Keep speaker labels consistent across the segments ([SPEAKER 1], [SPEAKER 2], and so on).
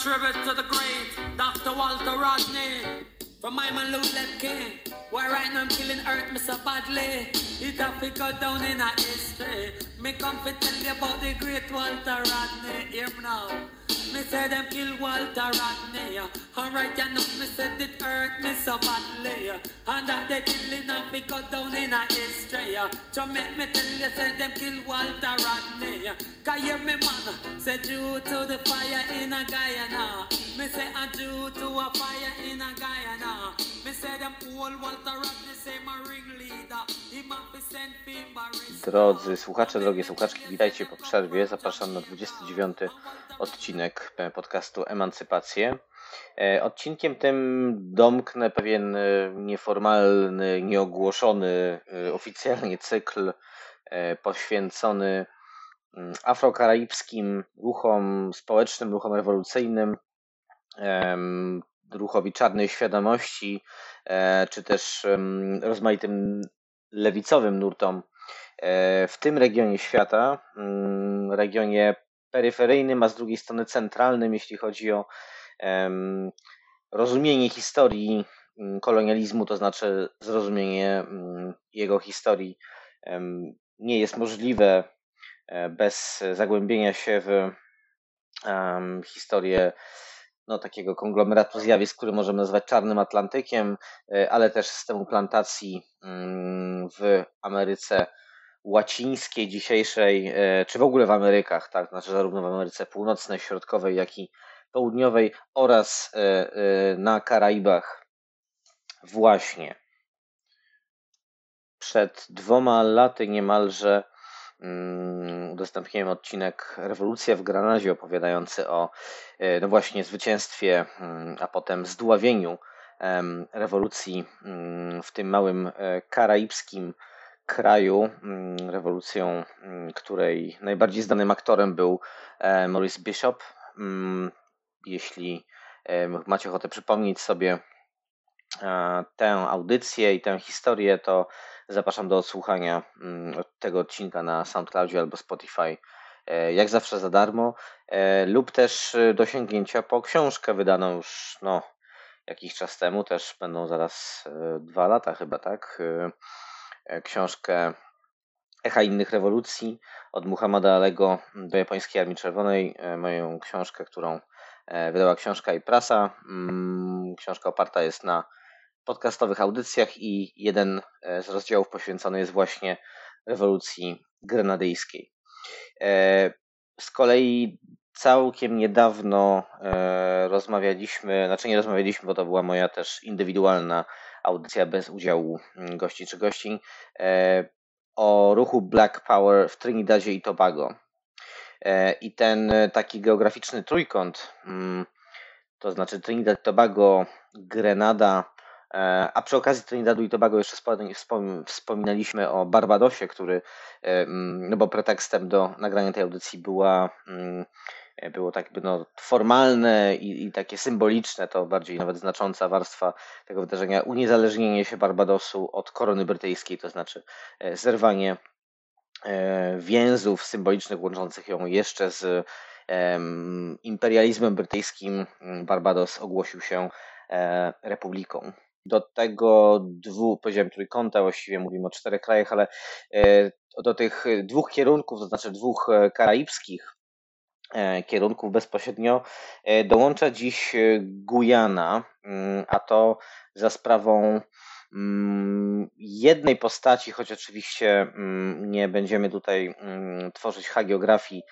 [SPEAKER 1] Tribute to the great Dr. Walter Rodney from my man Lou King. Where right now I'm killing earth me so badly. It have to go down in a history. Me come to tell you about the great Walter Rodney. Hear me now. Me say them kill Walter Rodney. Alright, you know me it hurt me so badly. And that they killing to go down in a history. So make me tell you say them kill Walter Rodney. Cause me man, say due to the fire in a Guyana. Me say a due to a fire in a Guyana. Me say them all Walter Rodney say my ringleader.
[SPEAKER 2] Drodzy słuchacze, drogie słuchaczki, witajcie po przerwie. Zapraszam na 29 odcinek podcastu Emancypację. E, Odcinkiem tym domknę pewien e, nieformalny, nieogłoszony e, oficjalnie cykl e, poświęcony mm, afrokaraibskim ruchom społecznym, ruchom rewolucyjnym, ruchowi czarnej świadomości, e, czy też rozmaitym lewicowym nurtom e, w tym regionie świata, mm, regionie peryferyjnym, a z drugiej strony centralnym, jeśli chodzi o rozumienie historii mm, kolonializmu, to znaczy zrozumienie mm, jego historii nie jest możliwe e, bez zagłębienia się w historię no, takiego konglomeratu zjawisk, który możemy nazwać Czarnym Atlantykiem, e, ale też systemu plantacji mm, w Ameryce Łacińskiej dzisiejszej, e, czy w ogóle w Amerykach, tak, znaczy zarówno w Ameryce Północnej, Środkowej, jak i Południowej oraz e, e, na Karaibach. Właśnie przed dwoma laty niemalże mm, udostępniłem odcinek Rewolucja w Granadzie opowiadający o no właśnie zwycięstwie, mm, a potem zdławieniu rewolucji mm, w tym małym karaibskim kraju. mm, Rewolucją, mm, której najbardziej znanym aktorem był e, Maurice Bishop. Mm, Jeśli e, macie ochotę przypomnieć sobie e, tę audycję i tę historię, to zapraszam do odsłuchania od tego odcinka na SoundCloudzie albo Spotify. Jak zawsze za darmo, lub też do sięgnięcia po książkę wydaną już no, jakiś czas temu, też będą zaraz dwa lata chyba, tak? E, Książkę Echa innych rewolucji od Muhammada Alego do Japońskiej Armii Czerwonej. E, Moją książkę, którą e, wydała książka i prasa. Mm, Książka oparta jest na podcastowych audycjach i jeden z rozdziałów poświęcony jest właśnie rewolucji grenadyjskiej. Z kolei całkiem niedawno rozmawialiśmy, znaczy nie rozmawialiśmy, bo to była moja też indywidualna audycja bez udziału mm, gości czy gościń, e, o ruchu Black Power w Trinidadzie i Tobago. E, I ten e, taki geograficzny trójkąt, mm, to znaczy Trinidad, Tobago, Grenada, a przy okazji Trinidadu i Tobago jeszcze wspom- wspom- wspominaliśmy o Barbadosie, który, mm, no bo pretekstem do nagrania tej audycji była, było tak no, formalne i, i takie symboliczne, to bardziej nawet znacząca warstwa tego wydarzenia, uniezależnienie się Barbadosu od korony brytyjskiej, to znaczy e, zerwanie e, więzów symbolicznych łączących ją jeszcze z em, imperializmem brytyjskim. Barbados ogłosił się e, republiką. Do tego dwóch, powiedziałem trójkąta, właściwie mówimy o czterech krajach, ale e, do tych dwóch kierunków, to znaczy dwóch e, karaibskich e, kierunków bezpośrednio e, dołącza dziś e, Gujana, mm, a to za sprawą mm, jednej postaci, choć oczywiście mm, nie będziemy tutaj tworzyć hagiografii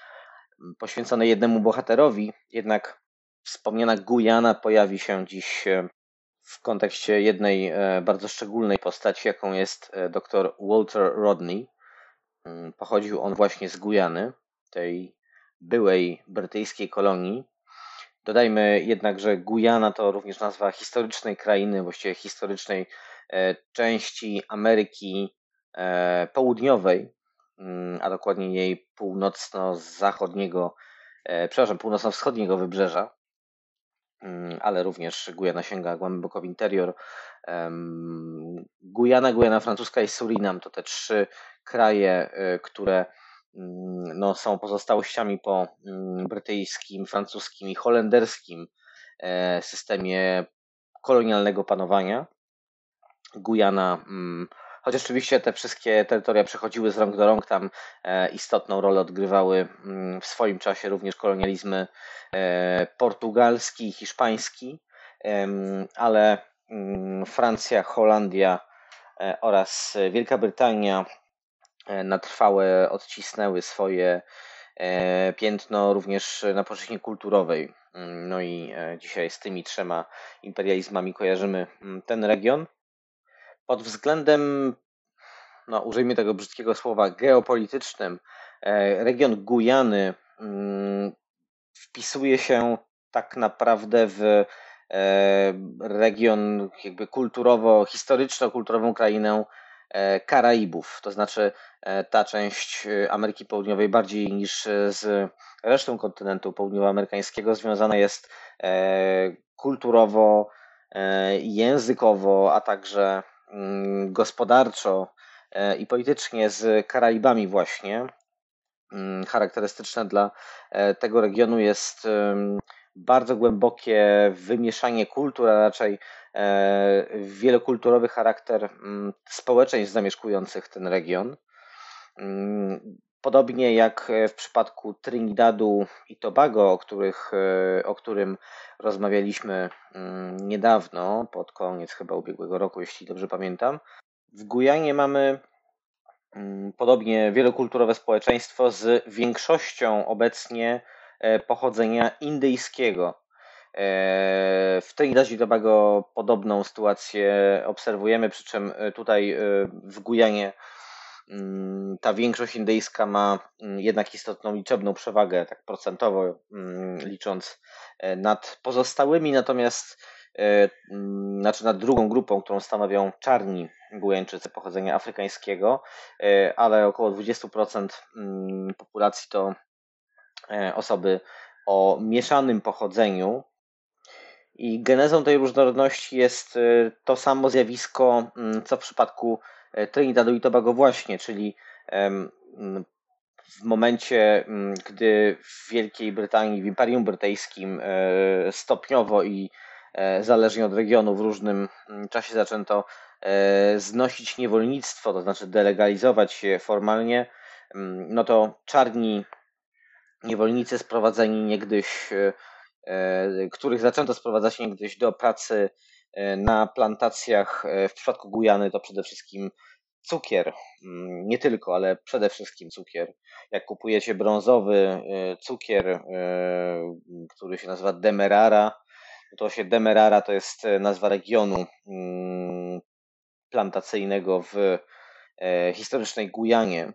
[SPEAKER 2] poświęconej jednemu bohaterowi, jednak wspomniana Gujana pojawi się dziś e, w kontekście jednej e, bardzo szczególnej postaci, jaką jest e, dr Walter Rodney. Pochodził on właśnie z Gujany, tej byłej brytyjskiej kolonii. Dodajmy jednak, że Gujana to również nazwa historycznej krainy, właściwie historycznej e, części Ameryki e, Południowej, mm, a dokładnie jej północno-zachodniego, e, przepraszam, północno-wschodniego wybrzeża, mm, ale również Gujana sięga głęboko w interior. Gujana, Gujana Francuska i Surinam to te trzy kraje, które no, są pozostałościami po mm, brytyjskim, francuskim i holenderskim e, systemie kolonialnego panowania. Gujana, mm, chociaż oczywiście te wszystkie terytoria przechodziły z rąk do rąk, tam e, istotną rolę odgrywały w swoim czasie również kolonializmy e, portugalski i hiszpański, ale Francja, Holandia oraz Wielka Brytania na trwałe odcisnęły swoje e, piętno również na płaszczyźnie kulturowej. Mm, no i e, dzisiaj z tymi trzema imperializmami kojarzymy mm, ten region. Pod względem, no użyjmy tego brzydkiego słowa, geopolitycznym, region Gujany mm, wpisuje się tak naprawdę w region jakby kulturowo-historyczno-kulturową krainę E, Karaibów, to znaczy e, ta część e, Ameryki Południowej bardziej niż z resztą kontynentu południowoamerykańskiego związana jest kulturowo, językowo, a także mm, gospodarczo i politycznie z Karaibami właśnie. Mm, charakterystyczne dla tego regionu jest bardzo głębokie wymieszanie kultur, a raczej E, wielokulturowy charakter mm, społeczeństw zamieszkujących ten region. Mm, podobnie jak w przypadku Trinidadu i Tobago, o, których, e, o którym rozmawialiśmy mm, niedawno, pod koniec chyba ubiegłego roku, jeśli dobrze pamiętam. W Gujanie mamy podobnie wielokulturowe społeczeństwo z większością obecnie e, pochodzenia indyjskiego. E, w Trinidadzie i Tobago podobną sytuację obserwujemy, przy czym e, tutaj e, w Gujanie mm, ta większość indyjska ma mm, jednak istotną liczebną przewagę, tak procentowo mm, licząc nad pozostałymi,
[SPEAKER 3] natomiast znaczy nad drugą grupą, którą stanowią czarni Gujańczycy pochodzenia afrykańskiego, ale około 20% populacji to osoby o mieszanym pochodzeniu, i genezą tej różnorodności jest y, to samo zjawisko, mm, co w przypadku e, Trinidadu i Tobago właśnie, czyli w momencie, gdy w Wielkiej Brytanii, w Imperium Brytyjskim e, stopniowo i e, zależnie od regionu w różnym czasie zaczęto znosić niewolnictwo, to znaczy delegalizować je formalnie, no to czarni niewolnicy sprowadzeni niegdyś E, których zaczęto sprowadzać niegdyś do pracy e, na plantacjach. E, w przypadku Gujany to przede wszystkim cukier. Mm, nie tylko, ale przede wszystkim cukier. Jak kupujecie brązowy cukier, który się nazywa Demerara, to się Demerara to jest nazwa regionu mm, plantacyjnego w historycznej Gujanie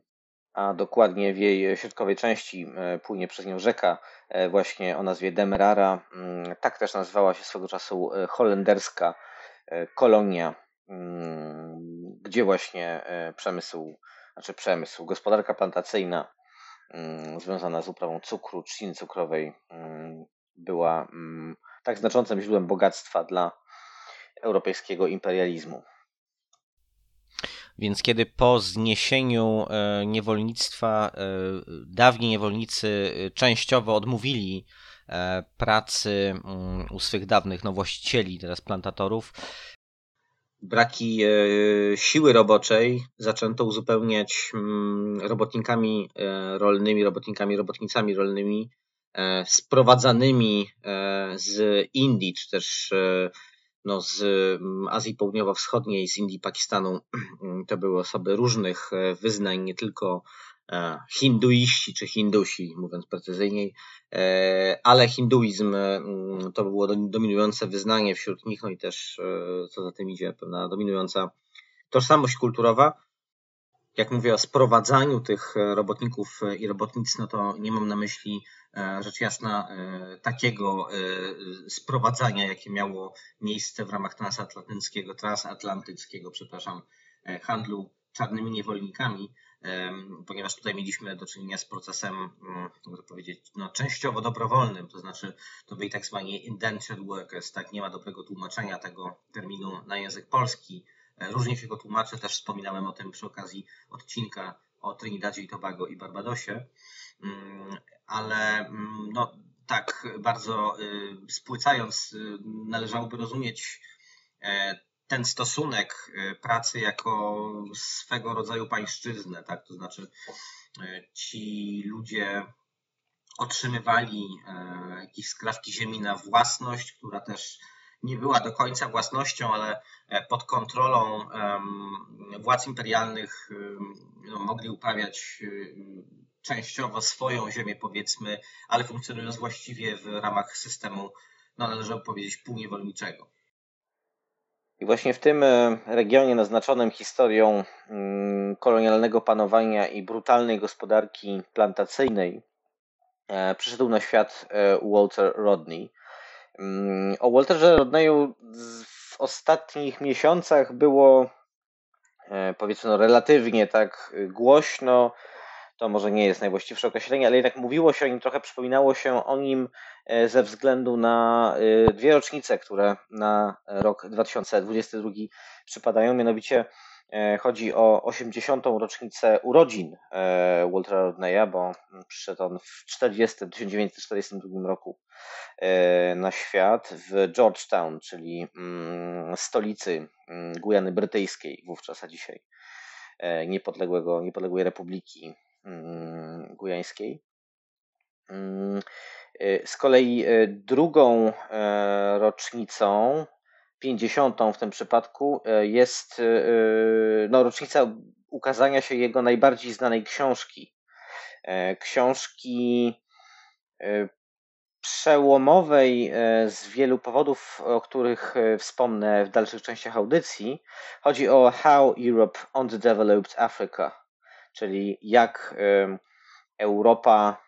[SPEAKER 3] a dokładnie w jej środkowej części e, płynie przez nią rzeka e, właśnie o nazwie Demerara. Mm, tak też nazywała się swego czasu e, holenderska kolonia, mm, gdzie właśnie przemysł, znaczy przemysł, gospodarka plantacyjna mm, związana z uprawą cukru, trzciny cukrowej była tak znaczącym źródłem bogactwa dla europejskiego imperializmu.
[SPEAKER 2] Więc kiedy po zniesieniu e, niewolnictwa e, dawni niewolnicy e, częściowo odmówili pracy mm, u swych dawnych no, właścicieli, teraz plantatorów,
[SPEAKER 3] braki siły roboczej zaczęto uzupełniać mm, robotnikami rolnymi, robotnikami, robotnicami rolnymi sprowadzanymi z Indii, czy też no, z mm, Azji Południowo-Wschodniej, z Indii, Pakistanu, to były osoby różnych e, wyznań, nie tylko e, hinduiści czy hindusi, mówiąc precyzyjniej, e, ale hinduizm mm, to było dominujące wyznanie wśród nich, no i też, co za tym idzie, pewna dominująca tożsamość kulturowa.
[SPEAKER 4] Jak mówię o sprowadzaniu tych robotników i robotnic, no to nie mam na myśli rzecz jasna takiego sprowadzania, jakie miało miejsce w ramach transatlantyckiego, transatlantyckiego, przepraszam, handlu czarnymi niewolnikami, ponieważ tutaj mieliśmy do czynienia z procesem, mm, mogę powiedzieć, no, częściowo dobrowolnym, to znaczy to byli tak zwani indentured workers, tak, nie ma dobrego tłumaczenia tego terminu na język polski. E, różnie się go tłumaczy, też wspominałem o tym przy okazji odcinka o Trinidadzie i Tobago i Barbadosie, mm, ale mm, no, tak bardzo y, spłycając, y, należałoby rozumieć e, ten stosunek y, pracy jako swego rodzaju pańszczyznę, tak? To znaczy y, ci ludzie otrzymywali jakieś skrawki ziemi na własność, która też nie była do końca własnością, ale e, pod kontrolą władz imperialnych no, mogli uprawiać częściowo swoją ziemię, powiedzmy, ale funkcjonując właściwie w ramach systemu, no należałoby powiedzieć, półniewolniczego.
[SPEAKER 2] I właśnie w tym e, regionie naznaczonym historią mm, kolonialnego panowania i brutalnej gospodarki plantacyjnej e, przyszedł na świat Walter Rodney. Mm, o Walterze Rodneyu w ostatnich miesiącach było powiedzmy no, relatywnie tak głośno, to może nie jest najwłaściwsze określenie, ale jednak mówiło się o nim, trochę przypominało się o nim e, ze względu na e, dwie rocznice, które na rok 2022 przypadają. Mianowicie e, chodzi o 80. rocznicę urodzin Waltera Rodneya, bo przyszedł on w 40, 1942 roku na świat w Georgetown, czyli mm, stolicy mm, Gujany Brytyjskiej wówczas, a dzisiaj niepodległego, niepodległej republiki Mm, gujańskiej. Z kolei drugą e, rocznicą, 50. w tym przypadku, e, jest y, no, rocznica ukazania się jego najbardziej znanej książki. E, książki przełomowej z wielu powodów, o których wspomnę w dalszych częściach audycji. Chodzi o How Europe Underdeveloped Africa czyli jak Europa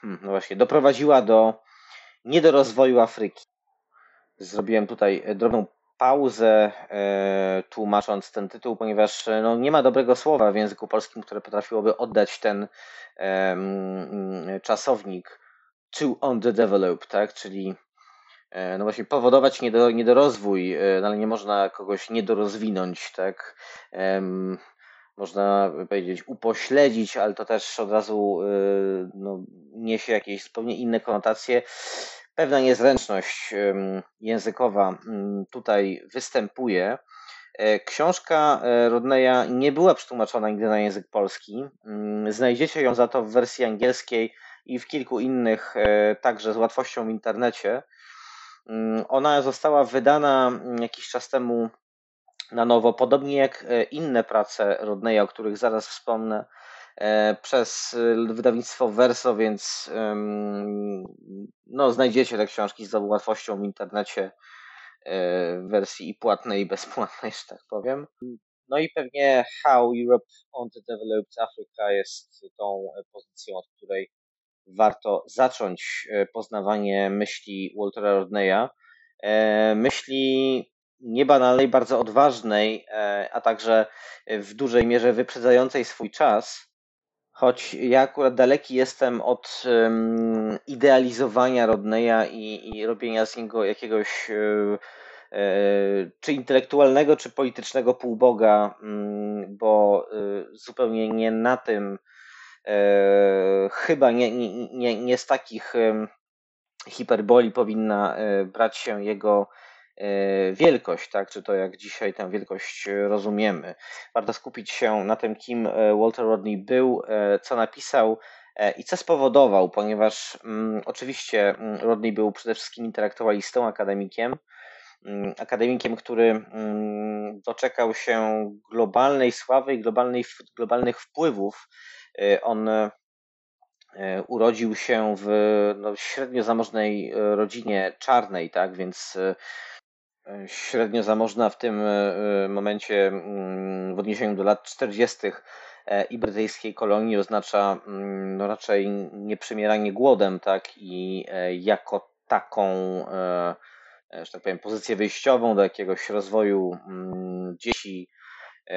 [SPEAKER 2] hmm, no właśnie, doprowadziła do niedorozwoju Afryki. Zrobiłem tutaj drobną pauzę e, tłumacząc ten tytuł, ponieważ e, no, nie ma dobrego słowa w języku polskim, które potrafiłoby oddać ten czasownik to underdeveloped, tak? czyli e, no właśnie powodować niedorozwój, no ale nie można kogoś niedorozwinąć, tak? Można powiedzieć, upośledzić, ale to też od razu y, no, niesie jakieś zupełnie inne konotacje. Pewna niezręczność językowa tutaj występuje. E, książka e, Rodneya nie była przetłumaczona nigdy na język polski. Znajdziecie ją za to w wersji angielskiej i w kilku innych, e, także z łatwością w internecie. Ona została wydana jakiś czas temu na nowo, podobnie jak e, inne prace Rodneya, o których zaraz wspomnę, e, przez e, wydawnictwo Verso, więc no, znajdziecie te książki z łatwością w internecie w wersji i płatnej, i bezpłatnej, że tak powiem. No i pewnie How Europe Underdeveloped Africa jest tą pozycją, od której warto zacząć poznawanie myśli Waltera Rodneya. Myśli niebanalnej, bardzo odważnej, e, a także w dużej mierze wyprzedzającej swój czas. Choć ja akurat daleki jestem od idealizowania Rodneya i, i robienia z niego jakiegoś e, e, czy intelektualnego, czy politycznego półboga, um, bo zupełnie nie na tym, chyba nie, nie, nie, nie z takich hiperboli powinna brać się jego wielkość, tak, czy to jak dzisiaj tę wielkość rozumiemy. Warto skupić się na tym, kim e, Walter Rodney był, e, co napisał i co spowodował, ponieważ mm, oczywiście mm, Rodney był przede wszystkim intelektualistą, akademikiem, mm, akademikiem, który doczekał się globalnej sławy i globalnej, globalnych wpływów. On urodził się w no, średnio zamożnej rodzinie czarnej, tak, więc średnio zamożna w tym momencie mm, w odniesieniu do lat 40. i brytyjskiej kolonii oznacza mm, no raczej nieprzymieranie głodem, tak, i jako taką, że tak powiem, pozycję wyjściową do jakiegoś rozwoju mm, dzieci E,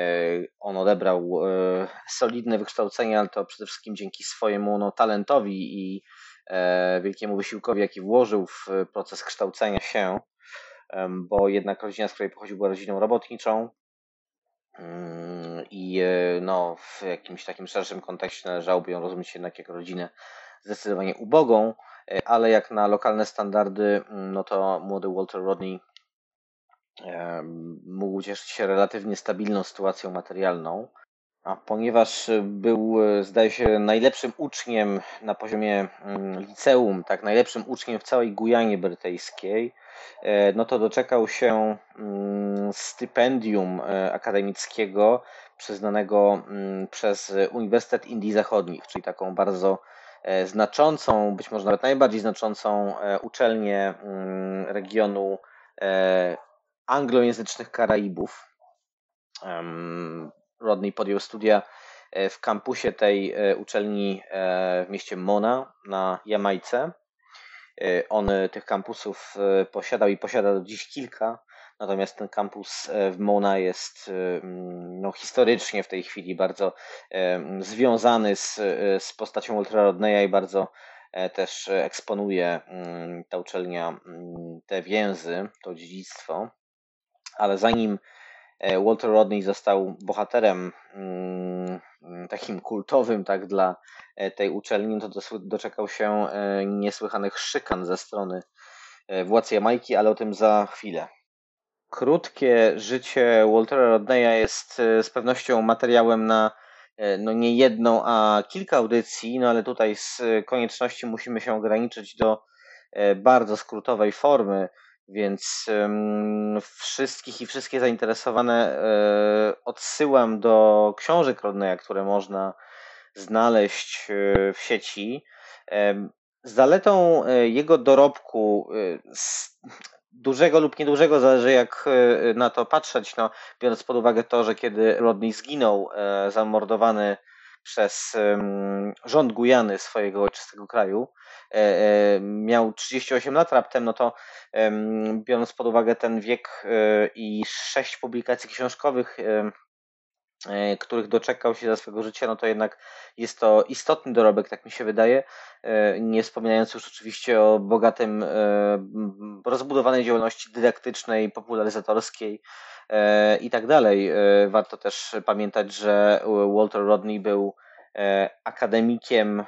[SPEAKER 2] on odebrał e, solidne wykształcenie, ale to przede wszystkim dzięki swojemu no, talentowi i e, wielkiemu wysiłkowi, jaki włożył w proces kształcenia się, bo jednak rodzina, z której pochodził, była rodziną robotniczą. Mm, i no, w jakimś takim szerszym kontekście należałoby ją rozumieć jednak jako rodzinę zdecydowanie ubogą, ale jak na lokalne standardy, mm, no to młody Walter Rodney mógł cieszyć się relatywnie stabilną sytuacją materialną, a ponieważ był, zdaje się, najlepszym uczniem na poziomie mm, liceum, tak, najlepszym uczniem w całej Gujanie brytyjskiej, e, no to doczekał się mm, stypendium e, akademickiego przyznanego mm, przez Uniwersytet Indii Zachodnich, czyli taką bardzo e, znaczącą, być może nawet najbardziej znaczącą uczelnię regionu anglojęzycznych Karaibów. Rodney podjął studia e, w kampusie tej e, uczelni e, w mieście Mona na Jamajce. On tych kampusów posiadał i posiada do dziś kilka, natomiast ten kampus w Mona jest no, historycznie w tej chwili bardzo związany z, z postacią Ultra Rodneya i bardzo też eksponuje ta uczelnia te więzy, to dziedzictwo ale zanim Walter Rodney został bohaterem mm, takim kultowym tak dla e, tej uczelni, to doczekał się e, niesłychanych szykan ze strony władz Jamajki, ale o tym za chwilę. Krótkie życie Waltera Rodneya jest z pewnością materiałem na no nie jedną, a kilka audycji, no ale tutaj z konieczności musimy się ograniczyć do bardzo skrótowej formy więc wszystkich i wszystkie zainteresowane e, odsyłam do książek Rodneya, które można znaleźć e, w sieci. Zaletą e, jego dorobku, dużego lub niedużego, zależy jak na to patrzeć, no, biorąc pod uwagę to, że kiedy Rodney zginął, zamordowany przez rząd Gujany swojego ojczystego kraju, e, e, miał 38 lat raptem, no to biorąc pod uwagę ten wiek e, i sześć publikacji książkowych, których doczekał się za swojego życia, no to jednak jest to istotny dorobek, tak mi się wydaje, nie wspominając już oczywiście o bogatym, rozbudowanej działalności dydaktycznej, popularyzatorskiej, E, i tak dalej. E, warto też pamiętać, że Walter Rodney był e, akademikiem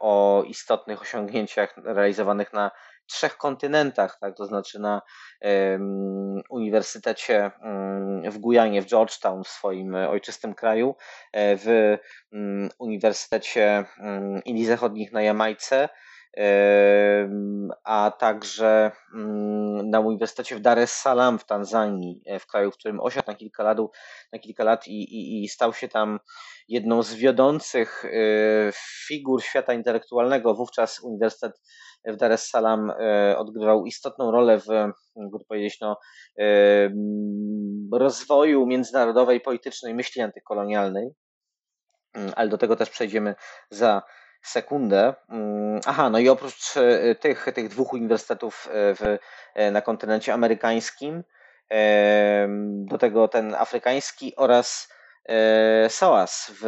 [SPEAKER 2] o istotnych osiągnięciach realizowanych na trzech kontynentach, tak, to znaczy na um, Uniwersytecie um, w Gujanie, w Georgetown, w swoim ojczystym kraju, w um, Uniwersytecie Indii Zachodnich na Jamajce, a także mm, na Uniwersytecie w Dar es Salaam w Tanzanii, e, w kraju, w którym osiadł na kilka lat, na kilka lat i, i, i stał się tam jedną z wiodących e, figur świata intelektualnego. Wówczas Uniwersytet w Dar es Salaam e, odgrywał istotną rolę w, jakby powiedzieć, no, rozwoju międzynarodowej politycznej myśli antykolonialnej, mm, ale do tego też przejdziemy za sekundę. Mm, aha, no i oprócz e, tych, tych dwóch uniwersytetów e, w, e, na kontynencie amerykańskim, do tego ten afrykański oraz SOAS w,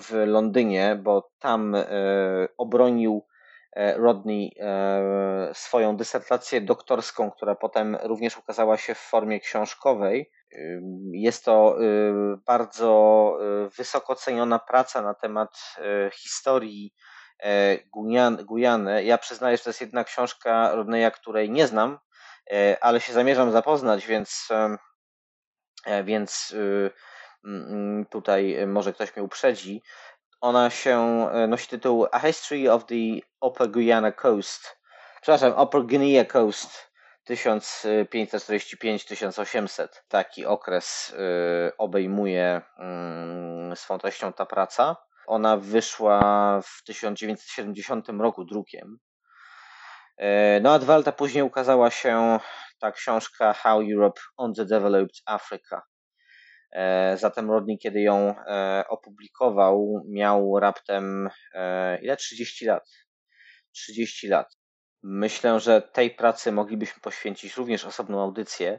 [SPEAKER 2] w Londynie, bo tam obronił Rodney swoją dysertację doktorską, która potem również ukazała się w formie książkowej. Jest to y, bardzo y, wysoko ceniona praca na temat y, historii e, Gujany. Ja przyznaję, że to jest jedna książka Rodneya, której nie znam, e, ale się zamierzam zapoznać, więc, e, więc mm, tutaj może ktoś mnie uprzedzi. Ona się nosi tytuł A History of the Upper Guyana Coast. Przepraszam, Upper Guinea Coast 1545-1800. Taki okres y, obejmuje mm, swą treścią ta praca. Ona wyszła w 1970 roku drukiem. E, no a dwa lata później ukazała się ta książka How Europe Underdeveloped Africa. Zatem Rodney, kiedy ją opublikował, miał raptem ile? 30 lat. 30 lat. Myślę, że tej pracy moglibyśmy poświęcić również osobną audycję.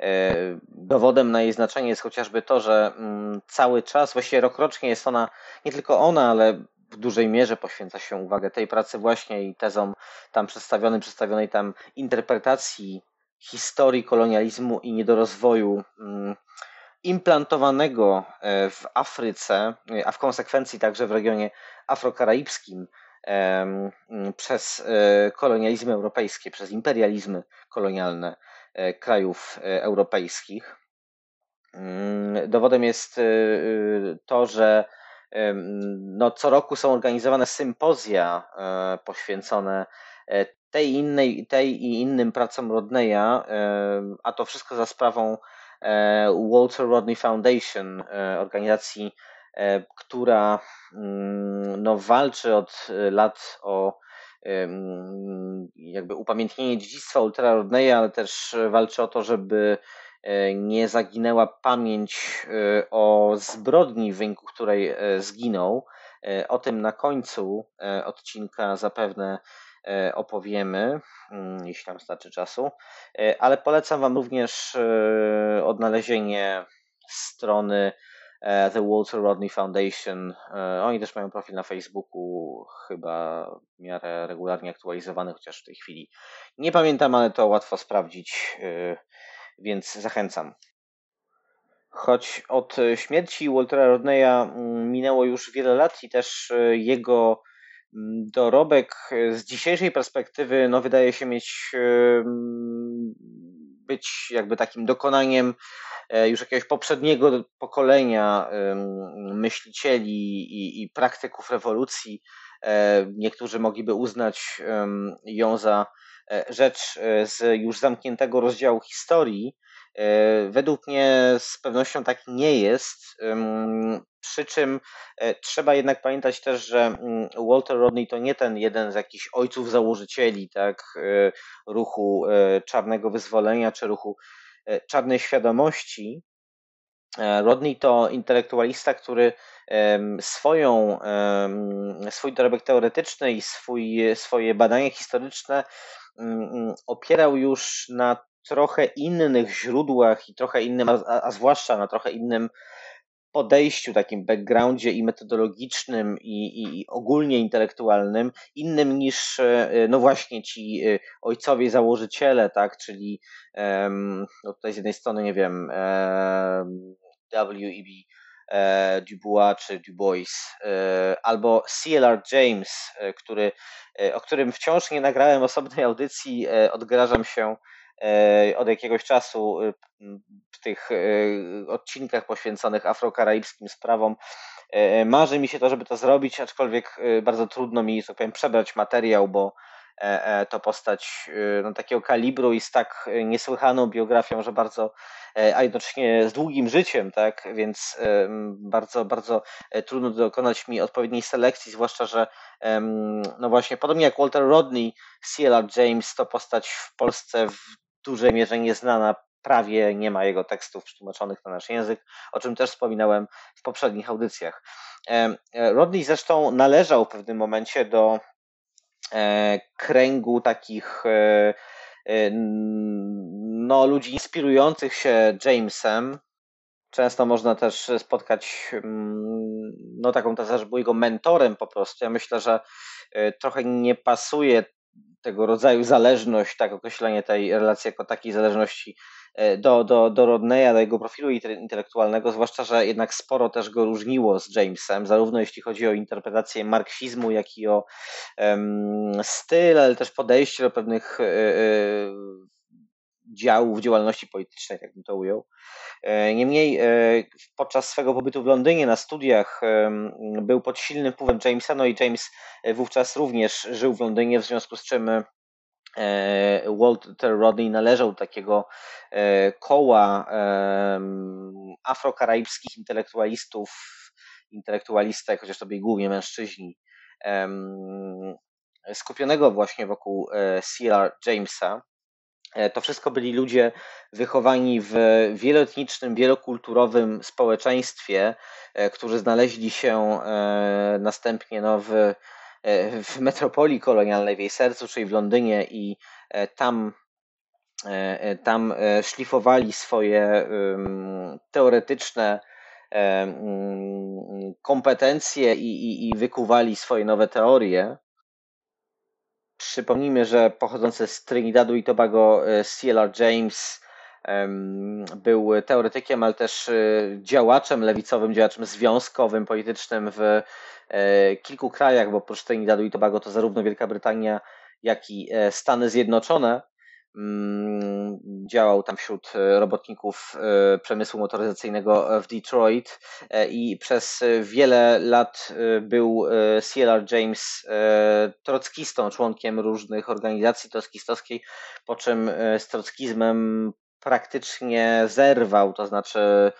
[SPEAKER 2] E, dowodem na jej znaczenie jest chociażby to, że mm, cały czas, właściwie rokrocznie jest ona, nie tylko ona, ale w dużej mierze poświęca się uwagę tej pracy właśnie i tezom tam przedstawionym, przedstawionej tam interpretacji historii kolonializmu i niedorozwoju mm, implantowanego e, w Afryce, a w konsekwencji także w regionie afrokaraibskim przez e, kolonializmy europejskie, przez imperializmy kolonialne e, krajów e, europejskich. Mm, dowodem jest to, że no, co roku są organizowane sympozja poświęcone tej, innej, tej i innym pracom Rodneya, a to wszystko za sprawą Walter Rodney Foundation, organizacji E, która mm, no, walczy od e, lat o jakby upamiętnienie dziedzictwa Ultra Rodneya, ale też walczy o to, żeby e, nie zaginęła pamięć o zbrodni, w wyniku której zginął. O tym na końcu odcinka zapewne opowiemy, mm, jeśli nam starczy czasu, ale polecam Wam również odnalezienie strony E, The Walter Rodney Foundation. E, oni też mają profil na Facebooku, chyba w miarę regularnie aktualizowany, chociaż w tej chwili nie pamiętam, ale to łatwo sprawdzić, e, więc zachęcam. Choć od śmierci Waltera Rodneya mm, minęło już wiele lat i też jego dorobek z dzisiejszej perspektywy no, wydaje się mieć być jakby takim dokonaniem E, już jakiegoś poprzedniego pokolenia myślicieli i, i praktyków rewolucji. E, niektórzy mogliby uznać ją za e, rzecz z już zamkniętego rozdziału historii. Według mnie z pewnością tak nie jest. Przy czym trzeba jednak pamiętać też, że mm, Walter Rodney to nie ten jeden z jakichś ojców założycieli tak, ruchu czarnego wyzwolenia czy ruchu E, czarnej świadomości. E, Rodney to intelektualista, który swoją, swój dorobek teoretyczny i swój, swoje badania historyczne mm, mm, opierał już na trochę innych źródłach i trochę innym, a, a zwłaszcza na trochę innym podejściu, takim backgroundzie i metodologicznym, i, i, ogólnie intelektualnym, innym niż, e, no właśnie ci e, ojcowie założyciele, tak, czyli no tutaj z jednej strony, nie wiem, W.E.B. E, Dubois czy Dubois, albo C.L.R. James, który, o którym wciąż nie nagrałem osobnej audycji, odgrażam się od jakiegoś czasu y, w tych y, odcinkach poświęconych afrokaraibskim sprawom. E, marzy mi się to, żeby to zrobić, aczkolwiek bardzo trudno mi, tak powiem, przebrać materiał, bo e, to postać no, takiego kalibru i z tak niesłychaną biografią, że bardzo, a jednocześnie z długim życiem, tak, więc bardzo, bardzo trudno dokonać mi odpowiedniej selekcji, zwłaszcza, że no właśnie, podobnie jak Walter Rodney, C.L.R. James to postać w Polsce w dużej mierze nieznana, prawie nie ma jego tekstów przetłumaczonych na nasz język, o czym też wspominałem w poprzednich audycjach. E, Rodney zresztą należał w pewnym momencie do e, kręgu takich e, no, ludzi inspirujących się Jamesem. Często można też spotkać mm, no, taką tezę, że był jego mentorem po prostu. Ja myślę, że trochę nie pasuje tego rodzaju zależność, tak określenie tej relacji jako takiej zależności e, do, do, do Rodneya, do jego profilu intelektualnego, zwłaszcza, że jednak sporo też go różniło z Jamesem, zarówno jeśli chodzi o interpretację marksizmu, jak i o um, styl, ale też podejście do pewnych y, y, działów działalności politycznej, jakbym to ujął. Niemniej podczas swego pobytu w Londynie na studiach był pod silnym wpływem Jamesa, no i James wówczas również żył w Londynie, w związku z czym Walter Rodney należał do takiego koła afrokaraibskich intelektualistów, intelektualistek, chociaż to byli głównie mężczyźni, skupionego właśnie wokół C.R. Jamesa. To wszystko byli ludzie wychowani w wieloetnicznym, wielokulturowym społeczeństwie, którzy znaleźli się następnie no, w, w metropolii kolonialnej, w jej sercu, czyli w Londynie, i tam E, e, tam e, szlifowali swoje teoretyczne mm, kompetencje i, i, i wykuwali swoje nowe teorie. Przypomnijmy, że pochodzący z Trinidadu i Tobago C.L.R. James był teoretykiem, ale też działaczem lewicowym, działaczem związkowym, politycznym w kilku krajach, bo oprócz Trinidadu i Tobago to zarówno Wielka Brytania, jak i Stany Zjednoczone. Mm, działał tam wśród e, robotników e, przemysłu motoryzacyjnego w Detroit e, i przez wiele lat był C.L.R. James trockistą, członkiem różnych organizacji trockistowskiej, po czym z trockizmem praktycznie zerwał, to znaczy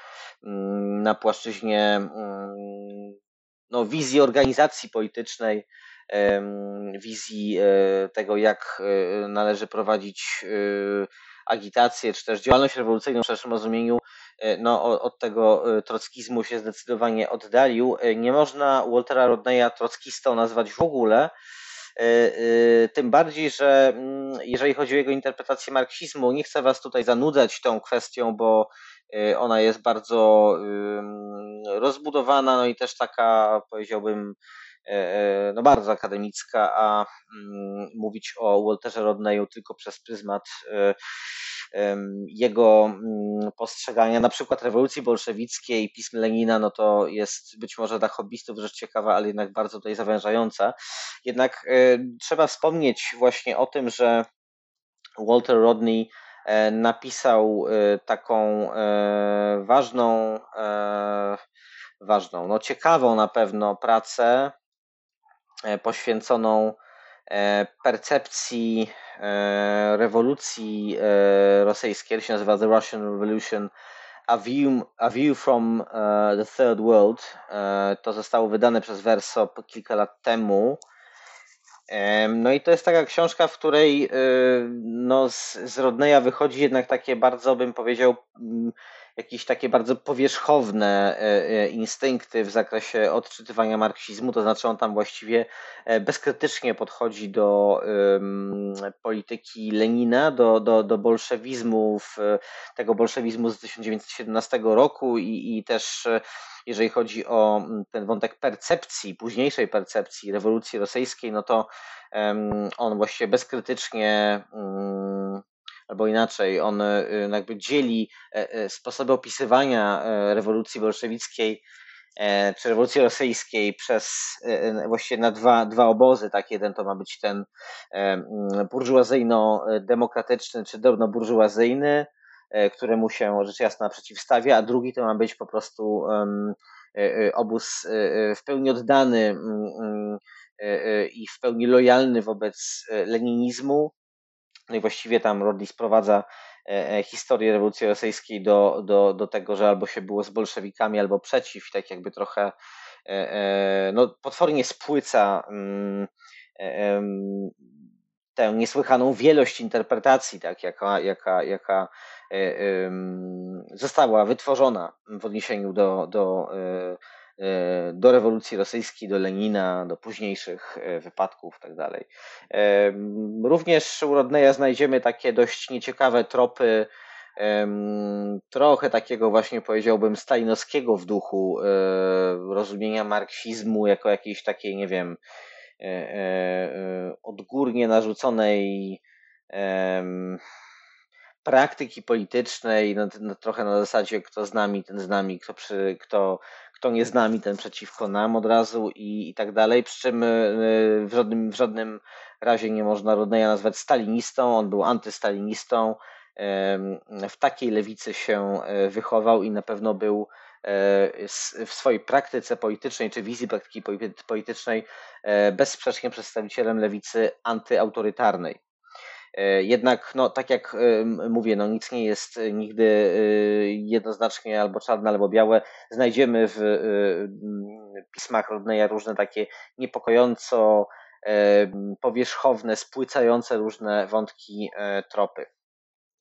[SPEAKER 2] mm, na płaszczyźnie mm, no, wizji organizacji politycznej wizji e, tego, jak e, należy prowadzić e, agitację, czy też działalność rewolucyjną w szerszym rozumieniu, no, od tego trockizmu się zdecydowanie oddalił. Nie można Waltera Rodneya trockistą nazwać w ogóle, tym bardziej, że mm, jeżeli chodzi o jego interpretację marksizmu, nie chcę Was tutaj zanudzać tą kwestią, bo ona jest bardzo rozbudowana, no i też taka, powiedziałbym, no bardzo akademicka, a mm, mówić o Walterze Rodneyu tylko przez pryzmat e, jego mm, postrzegania na przykład rewolucji bolszewickiej, pism Lenina, no to jest być może dla hobbystów rzecz ciekawa, ale jednak bardzo tutaj zawężająca. Jednak trzeba wspomnieć właśnie o tym, że Walter Rodney napisał taką ważną, ważną, no ciekawą na pewno pracę E, poświęconą e, percepcji e, rewolucji rosyjskiej, się nazywa The Russian Revolution, A View, A View from the Third World. To zostało wydane przez Verso kilka lat temu. No i to jest taka książka, w której no, z, z Rodneya wychodzi jednak takie bardzo, bym powiedział, jakieś takie bardzo powierzchowne e, e, instynkty w zakresie odczytywania marksizmu, to znaczy on tam właściwie e, bezkrytycznie podchodzi do polityki Lenina, do, do, do bolszewizmu, tego bolszewizmu z 1917 roku i, i też jeżeli chodzi o ten wątek percepcji, późniejszej percepcji rewolucji rosyjskiej, no to on właściwie bezkrytycznie albo inaczej, on y, jakby dzieli e, e, sposoby opisywania e, rewolucji bolszewickiej czy rewolucji rosyjskiej przez właściwie na dwa, dwa obozy, tak, jeden to ma być ten burżuazyjno-demokratyczny czy drobno-burżuazyjny, któremu się rzecz jasna przeciwstawia, a drugi to ma być po prostu obóz w pełni oddany i w pełni lojalny wobec leninizmu, no i właściwie tam Rodley sprowadza e, e, historię rewolucji rosyjskiej do, do, do tego, że albo się było z bolszewikami, albo przeciw, tak jakby trochę e, no, potwornie spłyca mm, tę niesłychaną wielość interpretacji, tak, jaka, jaka, jaka została wytworzona w odniesieniu do, do do rewolucji rosyjskiej, do Lenina, do późniejszych e, wypadków itd. Tak e, również u Rodneya znajdziemy takie dość nieciekawe tropy, trochę takiego właśnie powiedziałbym stalinowskiego w duchu rozumienia marksizmu jako jakiejś takiej, nie wiem, odgórnie narzuconej praktyki politycznej, no, no, trochę na zasadzie kto z nami, ten z nami, kto, przy, kto, kto nie z nami, ten przeciwko nam od razu i, i tak dalej. Przy czym y, w żadnym, w żadnym razie nie można Rodneya nazwać stalinistą, on był antystalinistą. W takiej lewicy się e, wychował i na pewno był e, w swojej praktyce politycznej czy wizji praktyki politycznej e, bezsprzecznie przedstawicielem lewicy antyautorytarnej. E, jednak, no, tak jak e, mówię, no, nic nie jest e, nigdy jednoznacznie albo czarne, albo białe. Znajdziemy w pismach Rodneya różne takie niepokojąco powierzchowne, spłycające różne wątki, tropy.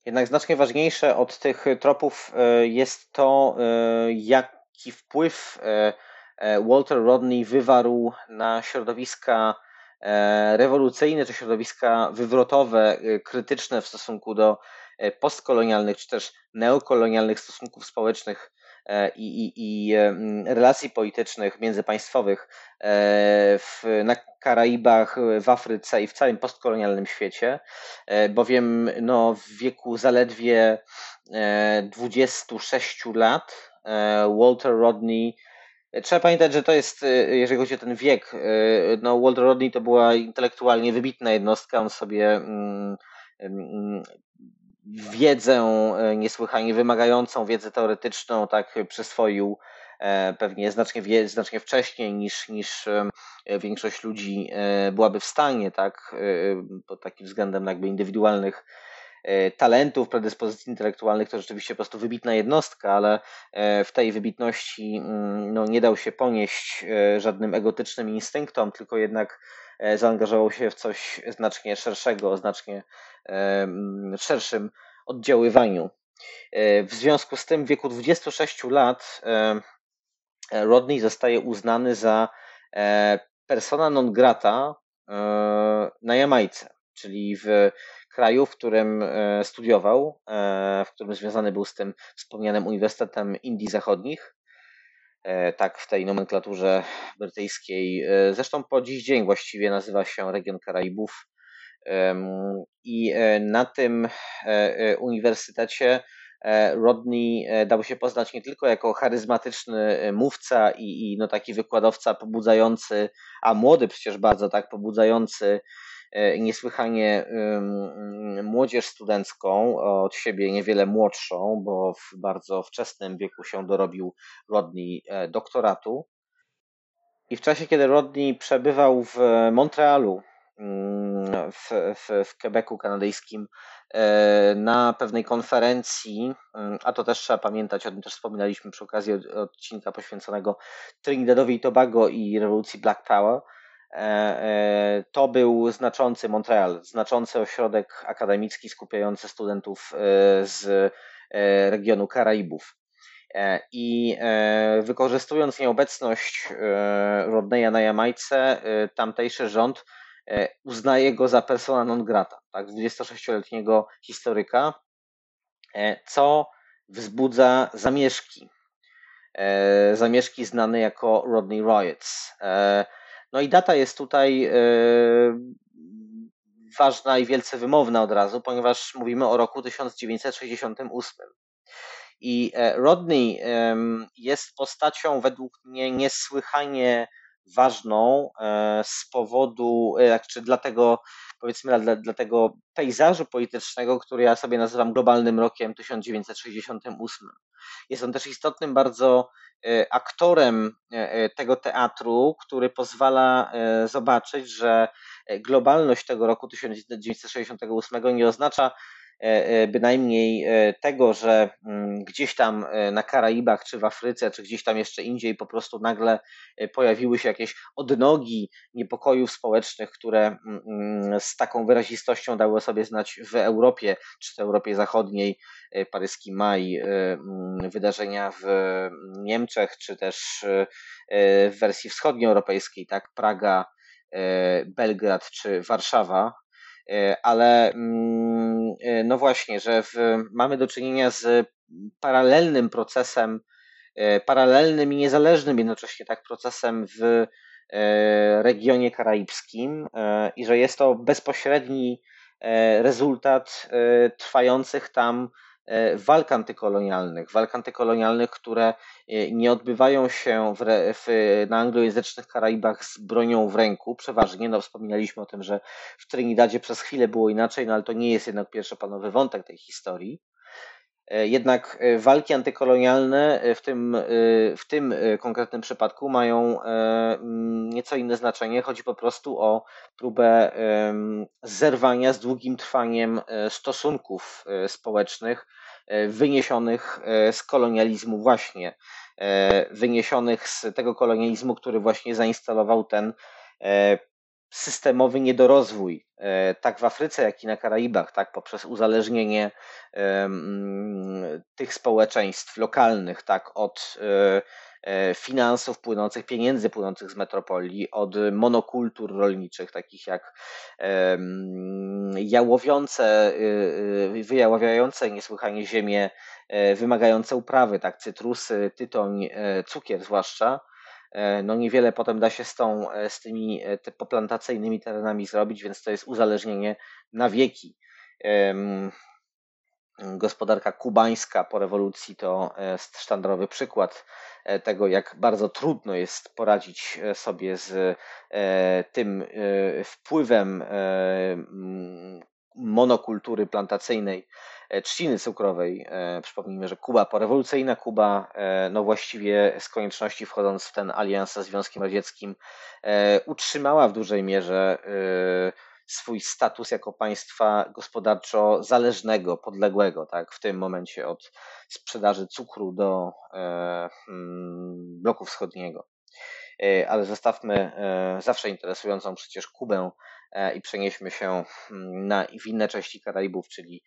[SPEAKER 2] Jednak znacznie ważniejsze od tych tropów jest to, jaki wpływ Walter Rodney wywarł na środowiska rewolucyjne czy środowiska wywrotowe, krytyczne w stosunku do postkolonialnych czy też neokolonialnych stosunków społecznych E, i, i, i relacji politycznych międzypaństwowych e, w, na Karaibach, w Afryce i w całym postkolonialnym świecie, e, bowiem no, w wieku zaledwie 26 lat Walter Rodney Trzeba pamiętać, że to jest, jeżeli chodzi o ten wiek, no Walter Rodney to była intelektualnie wybitna jednostka, on sobie mm, mm, wiedzę e, niesłychanie wymagającą, wiedzę teoretyczną, tak przyswoił e, pewnie znacznie, znacznie wcześniej niż, niż większość ludzi byłaby w stanie, tak, pod takim względem jakby indywidualnych talentów, predyspozycji intelektualnych, to rzeczywiście po prostu wybitna jednostka, ale w tej wybitności mm, no, nie dał się ponieść żadnym egotycznym instynktom, tylko jednak zaangażował się w coś znacznie szerszego, znacznie szerszym oddziaływaniu. E, w związku z tym w wieku 26 lat e, Rodney zostaje uznany za e, persona non grata na Jamajce, czyli w kraju, w którym studiował, w którym związany był z tym wspomnianym Uniwersytetem Indii Zachodnich. Tak w tej nomenklaturze brytyjskiej, zresztą po dziś dzień właściwie nazywa się region Karaibów i e, na tym e, e, uniwersytecie Rodney dał się poznać nie tylko jako charyzmatyczny mówca i, i no taki wykładowca pobudzający, a młody przecież bardzo tak pobudzający niesłychanie młodzież studencką, od siebie niewiele młodszą, bo w bardzo wczesnym wieku się dorobił Rodney doktoratu. I w czasie, kiedy Rodney przebywał w Montrealu Mm, w, w, w Quebecu kanadyjskim e, na pewnej konferencji, mm, a to też trzeba pamiętać, o tym też wspominaliśmy przy okazji odcinka poświęconego Trinidadowi i Tobago i rewolucji Black Power. E, e, to był znaczący Montreal, znaczący ośrodek akademicki skupiający studentów z regionu Karaibów. I wykorzystując nieobecność Rodneya na Jamajce, tamtejszy rząd E, uznaje go za persona non grata, tak, 26-letniego historyka, e, co wzbudza zamieszki. E, zamieszki znane jako Rodney Riots. No i data jest tutaj ważna i wielce wymowna od razu, ponieważ mówimy o roku 1968. I Rodney jest postacią według mnie niesłychanie ważną e, z powodu, e, czy dlatego, powiedzmy, dla, dla tego pejzażu politycznego, który ja sobie nazywam globalnym rokiem 1968. Jest on też istotnym bardzo e, aktorem tego teatru, który pozwala zobaczyć, że globalność tego roku 1968 nie oznacza E, e, bynajmniej e, tego, że mm, gdzieś tam na Karaibach, czy w Afryce, czy gdzieś tam jeszcze indziej po prostu nagle pojawiły się jakieś odnogi niepokojów społecznych, które mm, mm, z taką wyrazistością dały sobie znać w Europie, czy w Europie Zachodniej, paryski maj, wydarzenia w Niemczech, czy też w wersji wschodnioeuropejskiej, tak, Praga, Belgrad czy Warszawa, E, ale mm, e, no właśnie, że w, mamy do czynienia z paralelnym procesem, e, paralelnym i niezależnym jednocześnie tak procesem w regionie karaibskim i że jest to bezpośredni rezultat trwających tam E, walk antykolonialnych, walk antykolonialnych, które e, nie odbywają się w, w, na anglojęzycznych Karaibach z bronią w ręku, przeważnie, no wspominaliśmy o tym, że w Trinidadzie przez chwilę było inaczej, no ale to nie jest jednak pierwszoplanowy wątek tej historii. E, jednak walki antykolonialne w tym, w tym konkretnym przypadku mają nieco inne znaczenie. Chodzi po prostu o próbę zerwania z długim trwaniem stosunków społecznych E, wyniesionych e, z kolonializmu właśnie, e, wyniesionych z tego kolonializmu, który właśnie zainstalował ten systemowy niedorozwój, e, tak w Afryce, jak i na Karaibach, tak, poprzez uzależnienie tych społeczeństw lokalnych, tak, od e, finansów płynących, pieniędzy płynących z metropolii, od monokultur rolniczych, takich jak jałowiące, wyjaławiające niesłychanie ziemię, wymagające uprawy, tak, cytrusy, tytoń, cukier zwłaszcza, E, no niewiele potem da się z, tą, e, z tymi e, poplantacyjnymi terenami zrobić, więc to jest uzależnienie na wieki. Gospodarka kubańska po rewolucji to sztandarowy przykład tego, jak bardzo trudno jest poradzić sobie z tym wpływem monokultury plantacyjnej E, trzciny cukrowej. E, przypomnijmy, że Kuba, porewolucyjna Kuba, e, no właściwie z konieczności wchodząc w ten alians ze Związkiem Radzieckim, utrzymała w dużej mierze swój status jako państwa gospodarczo zależnego, podległego, tak, w tym momencie od sprzedaży cukru do hmm, bloku wschodniego. Ale zostawmy zawsze interesującą przecież Kubę i przenieśmy się hmm, na, w inne części Karaibów, czyli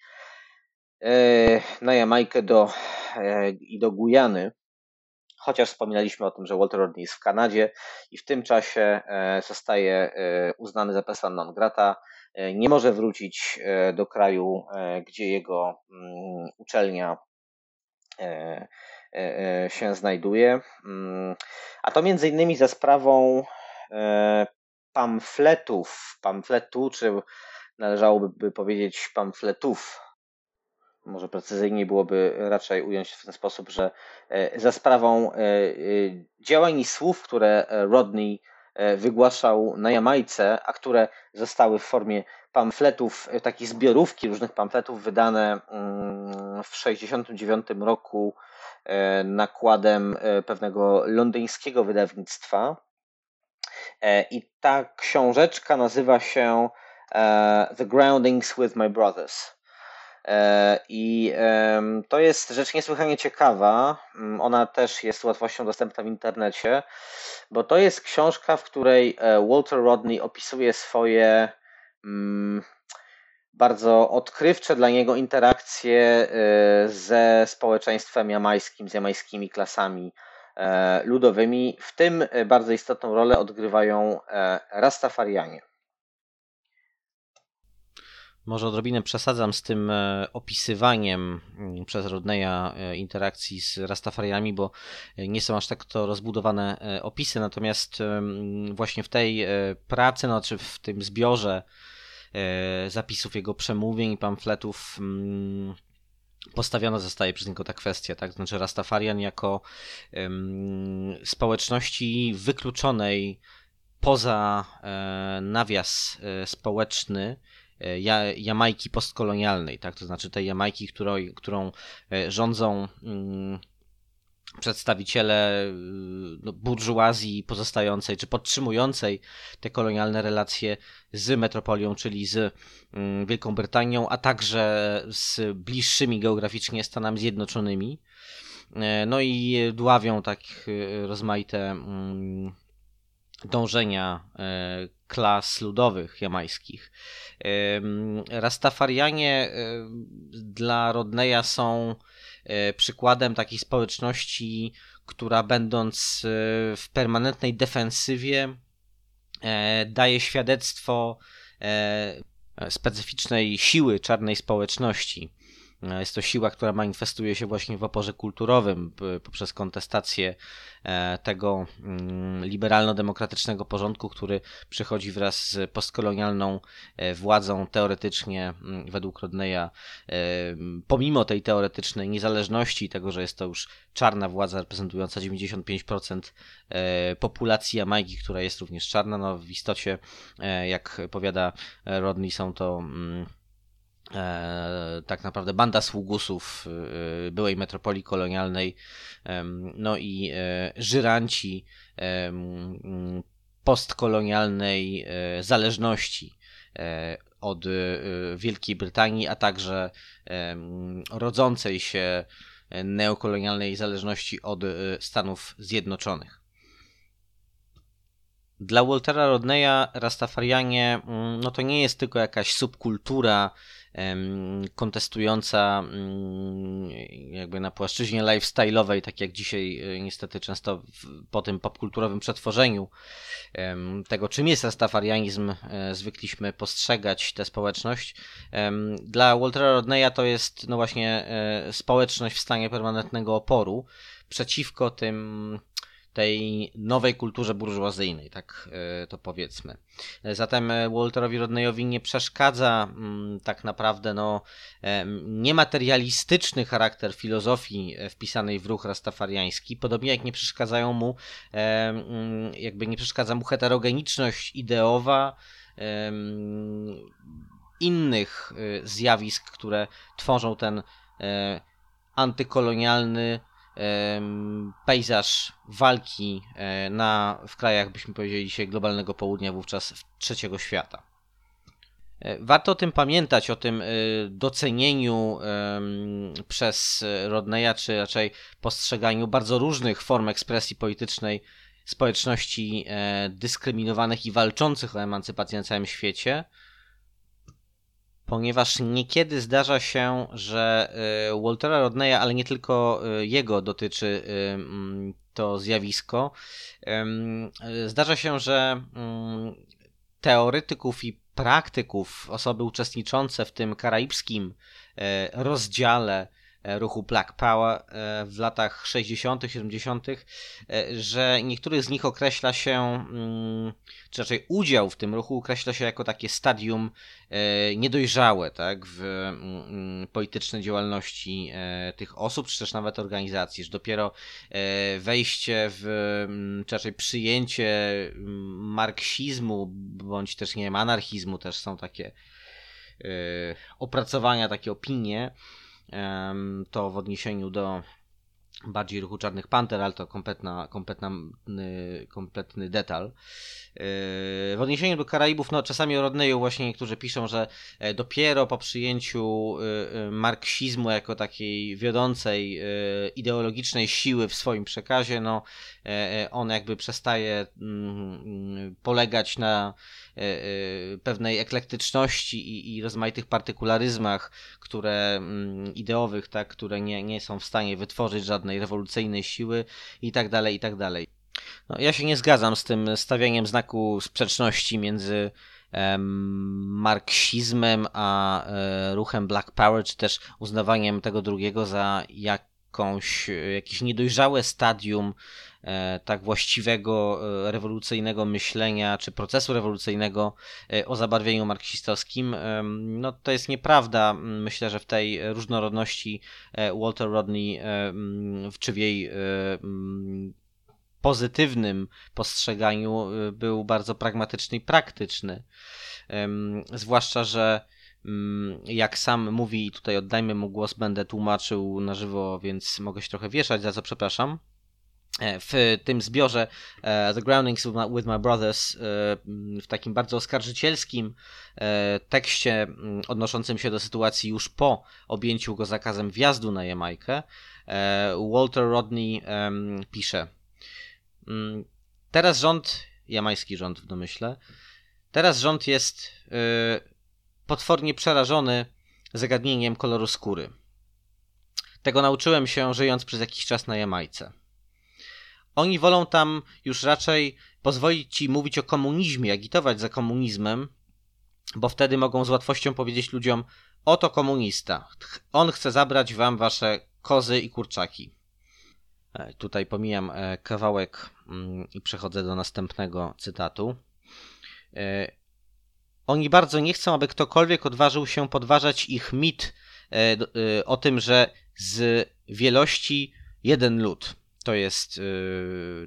[SPEAKER 2] E, na Jamajkę do, e, i do Gujany. Chociaż wspominaliśmy o tym, że Walter Rodney jest w Kanadzie i w tym czasie e, zostaje uznany za persona non grata. Nie może wrócić do kraju, gdzie jego mm, uczelnia się znajduje. Mm, a to między innymi za sprawą pamfletów, pamfletu, czy należałoby powiedzieć pamfletów może precyzyjniej byłoby raczej ująć w ten sposób, że e, za sprawą e, e, działań i słów, które Rodney wygłaszał na Jamajce, a które zostały w formie pamfletów, takiej zbiorówki różnych pamfletów wydane mm, w 1969 roku nakładem pewnego londyńskiego wydawnictwa. I ta książeczka nazywa się The Groundings with My Brothers. E, I to jest rzecz niesłychanie ciekawa. Mm, ona też jest łatwością dostępna w internecie, bo to jest książka, w której e, Walter Rodney opisuje swoje mm, bardzo odkrywcze dla niego interakcje e, ze społeczeństwem jamańskim, z jamańskimi klasami ludowymi. W tym bardzo istotną rolę odgrywają Rastafarianie.
[SPEAKER 5] Może odrobinę przesadzam z tym e, opisywaniem mm, przez Rodneya e, interakcji z Rastafariami, bo e, nie są aż tak to rozbudowane opisy, natomiast właśnie w tej pracy, no, czy w tym zbiorze zapisów jego przemówień i pamfletów mm, postawiona zostaje przez niego ta kwestia, tak? Znaczy Rastafarian jako społeczności wykluczonej poza nawias społeczny, Jamajki postkolonialnej, tak? to znaczy tej Jamajki, którą, którą e, rządzą mm, przedstawiciele y, no, burżuazji pozostającej czy podtrzymującej te kolonialne relacje z metropolią, czyli z mm, Wielką Brytanią, a także z bliższymi geograficznie Stanami Zjednoczonymi. E, no i dławią tak y, rozmaite mm, dążenia klas ludowych jamańskich. Rastafarianie dla Rodneya są e, przykładem takiej społeczności, która będąc e, w permanentnej defensywie e, daje świadectwo specyficznej siły czarnej społeczności. Jest to siła, która manifestuje się właśnie w oporze kulturowym poprzez kontestację e, tego mm, liberalno-demokratycznego porządku, który przychodzi wraz z postkolonialną e, władzą teoretycznie mm, według Rodneya. E, pomimo tej teoretycznej niezależności, tego, że jest to już czarna władza reprezentująca 95% populacji Jamajki, która jest również czarna, no w istocie, jak powiada Rodney, są to mm, E, tak naprawdę banda sługusów e, byłej metropolii kolonialnej, no i e, żyranci postkolonialnej zależności od Wielkiej Brytanii, a także rodzącej się neokolonialnej zależności od Stanów Zjednoczonych.
[SPEAKER 2] dla Waltera Rodneya Rastafarianie mm, no to nie jest tylko jakaś subkultura kontestująca mm, jakby na płaszczyźnie lifestyle'owej, tak jak dzisiaj e, niestety często po tym popkulturowym przetworzeniu tego, czym jest rastafarianizm, e, zwykliśmy postrzegać tę społeczność. Dla Waltera Rodneya to jest no właśnie e, społeczność w stanie permanentnego oporu przeciwko tym tej nowej kulturze burżuazyjnej, tak e, to powiedzmy. Zatem e, Walterowi Rodneyowi nie przeszkadza mm, tak naprawdę no, e, niematerialistyczny charakter filozofii wpisanej w ruch rastafariański, podobnie jak nie przeszkadzają mu, jakby nie przeszkadza mu heterogeniczność ideowa innych zjawisk, które tworzą ten antykolonialny pejzaż walki e, na, w krajach, byśmy powiedzieli dzisiaj, globalnego południa, wówczas trzeciego świata. E, warto o tym pamiętać, o tym e, docenieniu przez Rodneya, czy raczej postrzeganiu bardzo różnych form ekspresji politycznej społeczności dyskryminowanych i walczących o emancypację na całym świecie ponieważ niekiedy zdarza się, że y, Waltera Rodneya, ale nie tylko y, jego dotyczy y, mm, to zjawisko, zdarza się, że mm, teoretyków i praktyków, osoby uczestniczące w tym karaibskim rozdziale ruchu Black Power e, w latach 60., 70., e, że niektórych z nich określa się, mm, czy raczej udział w tym ruchu określa się jako takie stadium niedojrzałe tak, w mm, politycznej działalności tych osób, czy też nawet organizacji, że dopiero wejście w, mm, czy raczej przyjęcie marksizmu, bądź też, nie wiem, anarchizmu, też są takie opracowania, takie opinie, to w odniesieniu do bardziej ruchu Czarnych Panter, ale to kompletna, kompletna, kompletny detal. W odniesieniu do Karaibów, no czasami o Rodneyu właśnie niektórzy piszą, że e, dopiero po przyjęciu e, e, marksizmu jako takiej wiodącej ideologicznej siły w swoim przekazie, no on jakby przestaje mm, polegać na pewnej eklektyczności i, i rozmaitych partykularyzmach, które mm, ideowych, tak, które nie, nie są w stanie wytworzyć żadnej rewolucyjnej siły i tak dalej, i tak dalej. No, ja się nie zgadzam z tym stawianiem znaku sprzeczności między marksizmem a e, ruchem Black Power, czy też uznawaniem tego drugiego za jakąś, jakieś niedojrzałe stadium e, tak właściwego e, rewolucyjnego myślenia, czy procesu rewolucyjnego o zabarwieniu marksistowskim. No to jest nieprawda. Myślę, że w tej różnorodności Walter Rodney, czy w jej pozytywnym postrzeganiu y, był bardzo pragmatyczny i praktyczny. Zwłaszcza, że mm, jak sam mówi, tutaj oddajmy mu głos, będę tłumaczył na żywo, więc mogę się trochę wieszać, za co przepraszam. E, w tym zbiorze e, The Groundings with My Brothers, e, w takim bardzo oskarżycielskim tekście odnoszącym się do sytuacji już po objęciu go zakazem wjazdu na Jamajkę, Walter Rodney pisze teraz rząd, jamański rząd w domyśle, teraz rząd jest y, potwornie przerażony zagadnieniem koloru skóry. Tego nauczyłem się żyjąc przez jakiś czas na Jamajce. Oni wolą tam już raczej pozwolić ci mówić o komunizmie, agitować za komunizmem, bo wtedy mogą z łatwością powiedzieć ludziom: Oto komunista. On chce zabrać wam wasze kozy i kurczaki. E, tutaj pomijam e, kawałek mm, i przechodzę do następnego cytatu. E, oni bardzo nie chcą, aby ktokolwiek odważył się podważać ich mit o tym, że z wielości jeden lud. To jest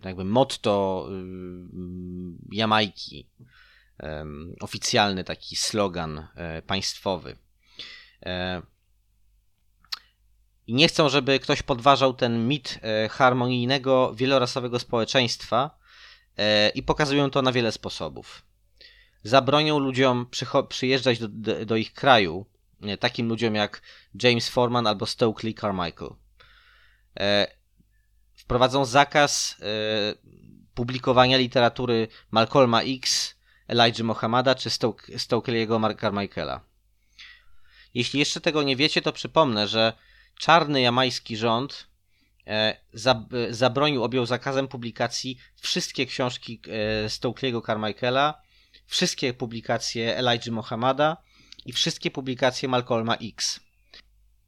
[SPEAKER 2] jakby motto Jamajki. Oficjalny taki slogan państwowy i nie chcą, żeby ktoś podważał ten mit e, harmonijnego, wielorasowego społeczeństwa e, i pokazują to na wiele sposobów. Zabronią ludziom przyjeżdżać do, do, ich kraju, e, takim ludziom jak James Foreman albo Stokely Carmichael. Wprowadzą zakaz publikowania literatury Malcolma X, Elijah Mohammada czy Stokely'ego Carmichaela. Jeśli jeszcze tego nie wiecie, to przypomnę, że czarny jamański rząd e, zabronił, objął zakazem publikacji wszystkie książki e, Stokely'ego Carmichaela, wszystkie publikacje Elijah Mohammada i wszystkie publikacje Malcolma X.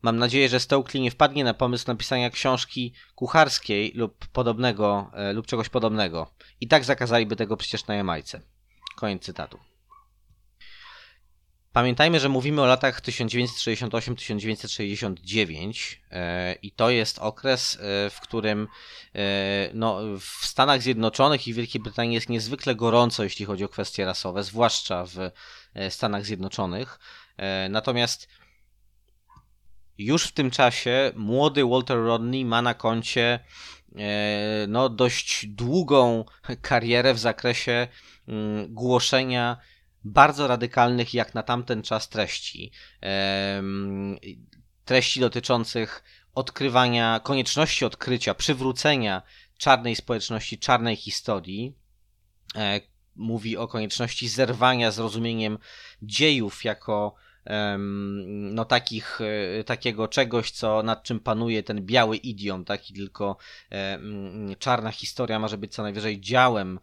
[SPEAKER 2] Mam nadzieję, że Stokely nie wpadnie na pomysł napisania książki kucharskiej lub podobnego, e, lub czegoś podobnego. I tak zakazaliby tego przecież na Jamajce. Koniec cytatu. Pamiętajmy, że mówimy o latach 1968-1969 e, i to jest okres, e, w którym no, w Stanach Zjednoczonych i Wielkiej Brytanii jest niezwykle gorąco, jeśli chodzi o kwestie rasowe, zwłaszcza w Stanach Zjednoczonych. Natomiast już w tym czasie młody Walter Rodney ma na koncie e, no, dość długą karierę w zakresie mm, głoszenia bardzo radykalnych jak na tamten czas treści. Treści dotyczących odkrywania, konieczności odkrycia, przywrócenia czarnej społeczności, czarnej historii. E, mówi o konieczności zerwania z rozumieniem dziejów jako no takich, e, takiego czegoś, co nad czym panuje ten biały idiom, taki tylko czarna historia może być co najwyżej działem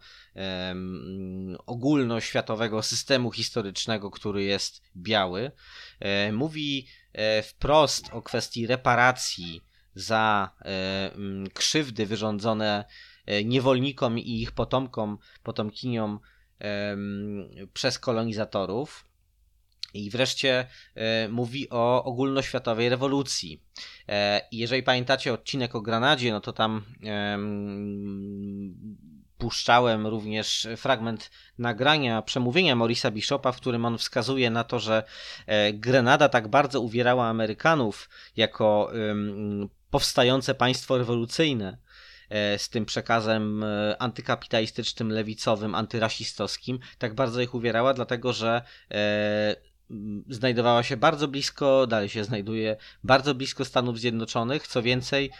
[SPEAKER 2] ogólnoświatowego systemu historycznego, który jest biały. E, mówi e, wprost o kwestii reparacji za krzywdy wyrządzone niewolnikom i ich potomkom, potomkiniom przez kolonizatorów. I wreszcie e, mówi o ogólnoświatowej rewolucji. E, jeżeli pamiętacie odcinek o Granadzie, no to tam puszczałem również fragment nagrania, przemówienia Morisa Bishopa, w którym on wskazuje na to, że e, Grenada tak bardzo uwierała Amerykanów jako powstające państwo rewolucyjne, z tym przekazem antykapitalistycznym, lewicowym, antyrasistowskim, tak bardzo ich uwierała, dlatego że znajdowała się bardzo blisko, dalej się znajduje bardzo blisko Stanów Zjednoczonych. Co więcej,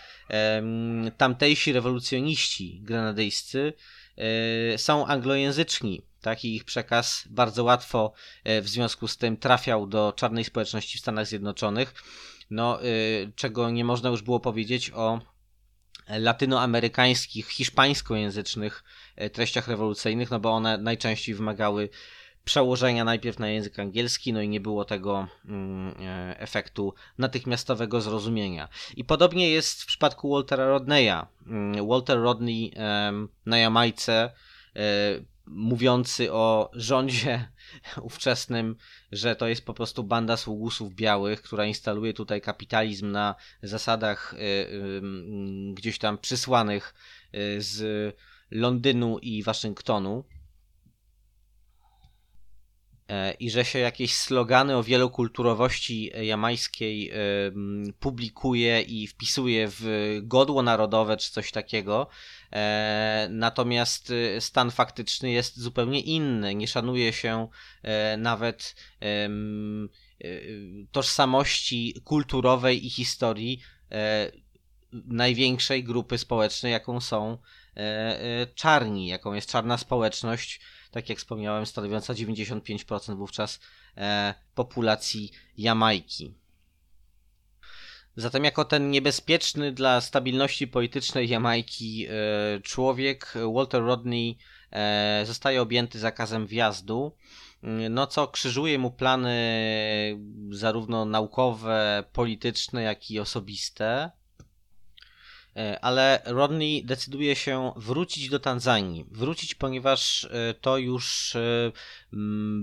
[SPEAKER 2] tamtejsi rewolucjoniści grenadyjscy e, są anglojęzyczni. Tak, i ich przekaz bardzo łatwo e, w związku z tym trafiał do czarnej społeczności w Stanach Zjednoczonych. No, e, czego nie można już było powiedzieć o latynoamerykańskich, hiszpańskojęzycznych treściach rewolucyjnych, no bo one najczęściej wymagały przełożenia najpierw na język angielski, no i nie było tego mm, e, efektu natychmiastowego zrozumienia. I podobnie jest w przypadku Waltera Rodneya. Mm, Walter Rodney na Jamajce e, mówiący o rządzie ówczesnym, że to jest po prostu banda sługusów białych, która instaluje tutaj kapitalizm na zasadach e, gdzieś tam przysłanych z Londynu i Waszyngtonu i że się jakieś slogany o wielokulturowości jamańskiej e, publikuje i wpisuje w godło narodowe czy coś takiego. E, natomiast stan faktyczny jest zupełnie inny. Nie szanuje się nawet tożsamości kulturowej i historii największej grupy społecznej, jaką są czarni, jaką jest czarna społeczność tak jak wspomniałem, stanowiąca 95% wówczas e, populacji Jamajki. Zatem, jako ten niebezpieczny dla stabilności politycznej Jamajki e, człowiek, Walter Rodney e, zostaje objęty zakazem wjazdu, no co krzyżuje mu plany zarówno naukowe, polityczne, jak i osobiste. E, ale Rodney decyduje się wrócić do Tanzanii. Wrócić, ponieważ e, to już e,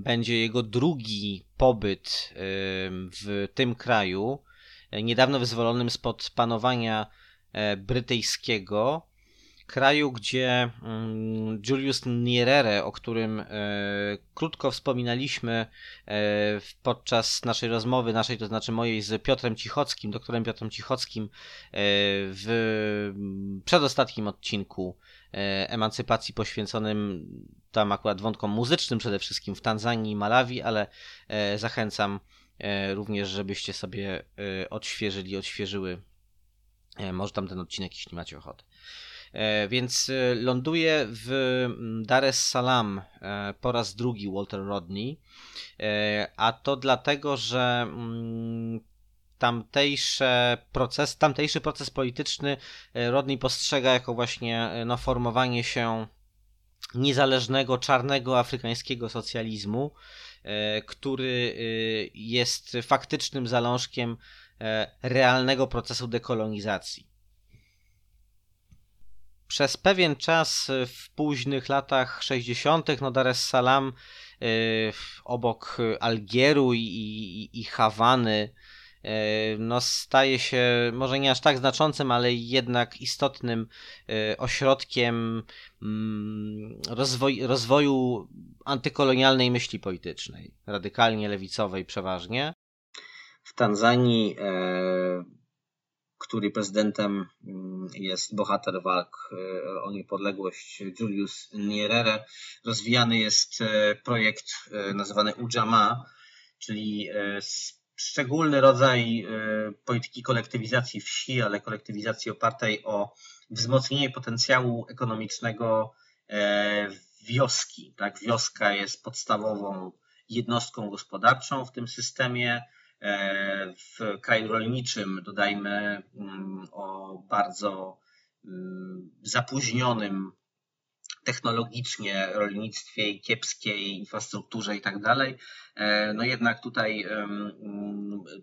[SPEAKER 2] będzie jego drugi pobyt w tym kraju, niedawno wyzwolonym spod panowania brytyjskiego kraju, gdzie mm, Julius Nyerere, o którym e, krótko wspominaliśmy e, podczas naszej rozmowy, naszej, to znaczy mojej z Piotrem Cichockim, doktorem Piotrem Cichockim, e, w przedostatnim odcinku emancypacji poświęconym tam akurat wątkom muzycznym przede wszystkim w Tanzanii i Malawi, ale zachęcam również, żebyście sobie odświeżyli, odświeżyły może tam ten odcinek, jeśli macie ochotę.
[SPEAKER 6] Więc ląduje w mm, Dar es Salaam po raz drugi Walter Rodney, a to dlatego, że mm, tamtejsze proces, tamtejszy proces polityczny Rodney postrzega jako właśnie no, formowanie się niezależnego, czarnego, afrykańskiego socjalizmu, e, który e, jest faktycznym zalążkiem e, realnego procesu dekolonizacji. Przez pewien czas w późnych latach 60. no Dar es Salaam obok Algieru i, i, i Hawany E, no, staje się może nie aż tak znaczącym, ale jednak istotnym ośrodkiem mm, rozwoj, rozwoju antykolonialnej myśli politycznej, radykalnie lewicowej przeważnie.
[SPEAKER 2] W Tanzanii, e, który prezydentem mm, jest bohater walk o niepodległość Julius Nyerere, rozwijany jest projekt nazywany Ujama, czyli szczególny rodzaj e, polityki kolektywizacji wsi, ale kolektywizacji opartej o wzmocnienie potencjału ekonomicznego e, wioski. Tak? Wioska jest podstawową jednostką gospodarczą w tym systemie. W kraju rolniczym dodajmy mm, o bardzo mm, zapóźnionym technologicznie rolnictwie i kiepskiej infrastrukturze i tak dalej. E, no jednak tutaj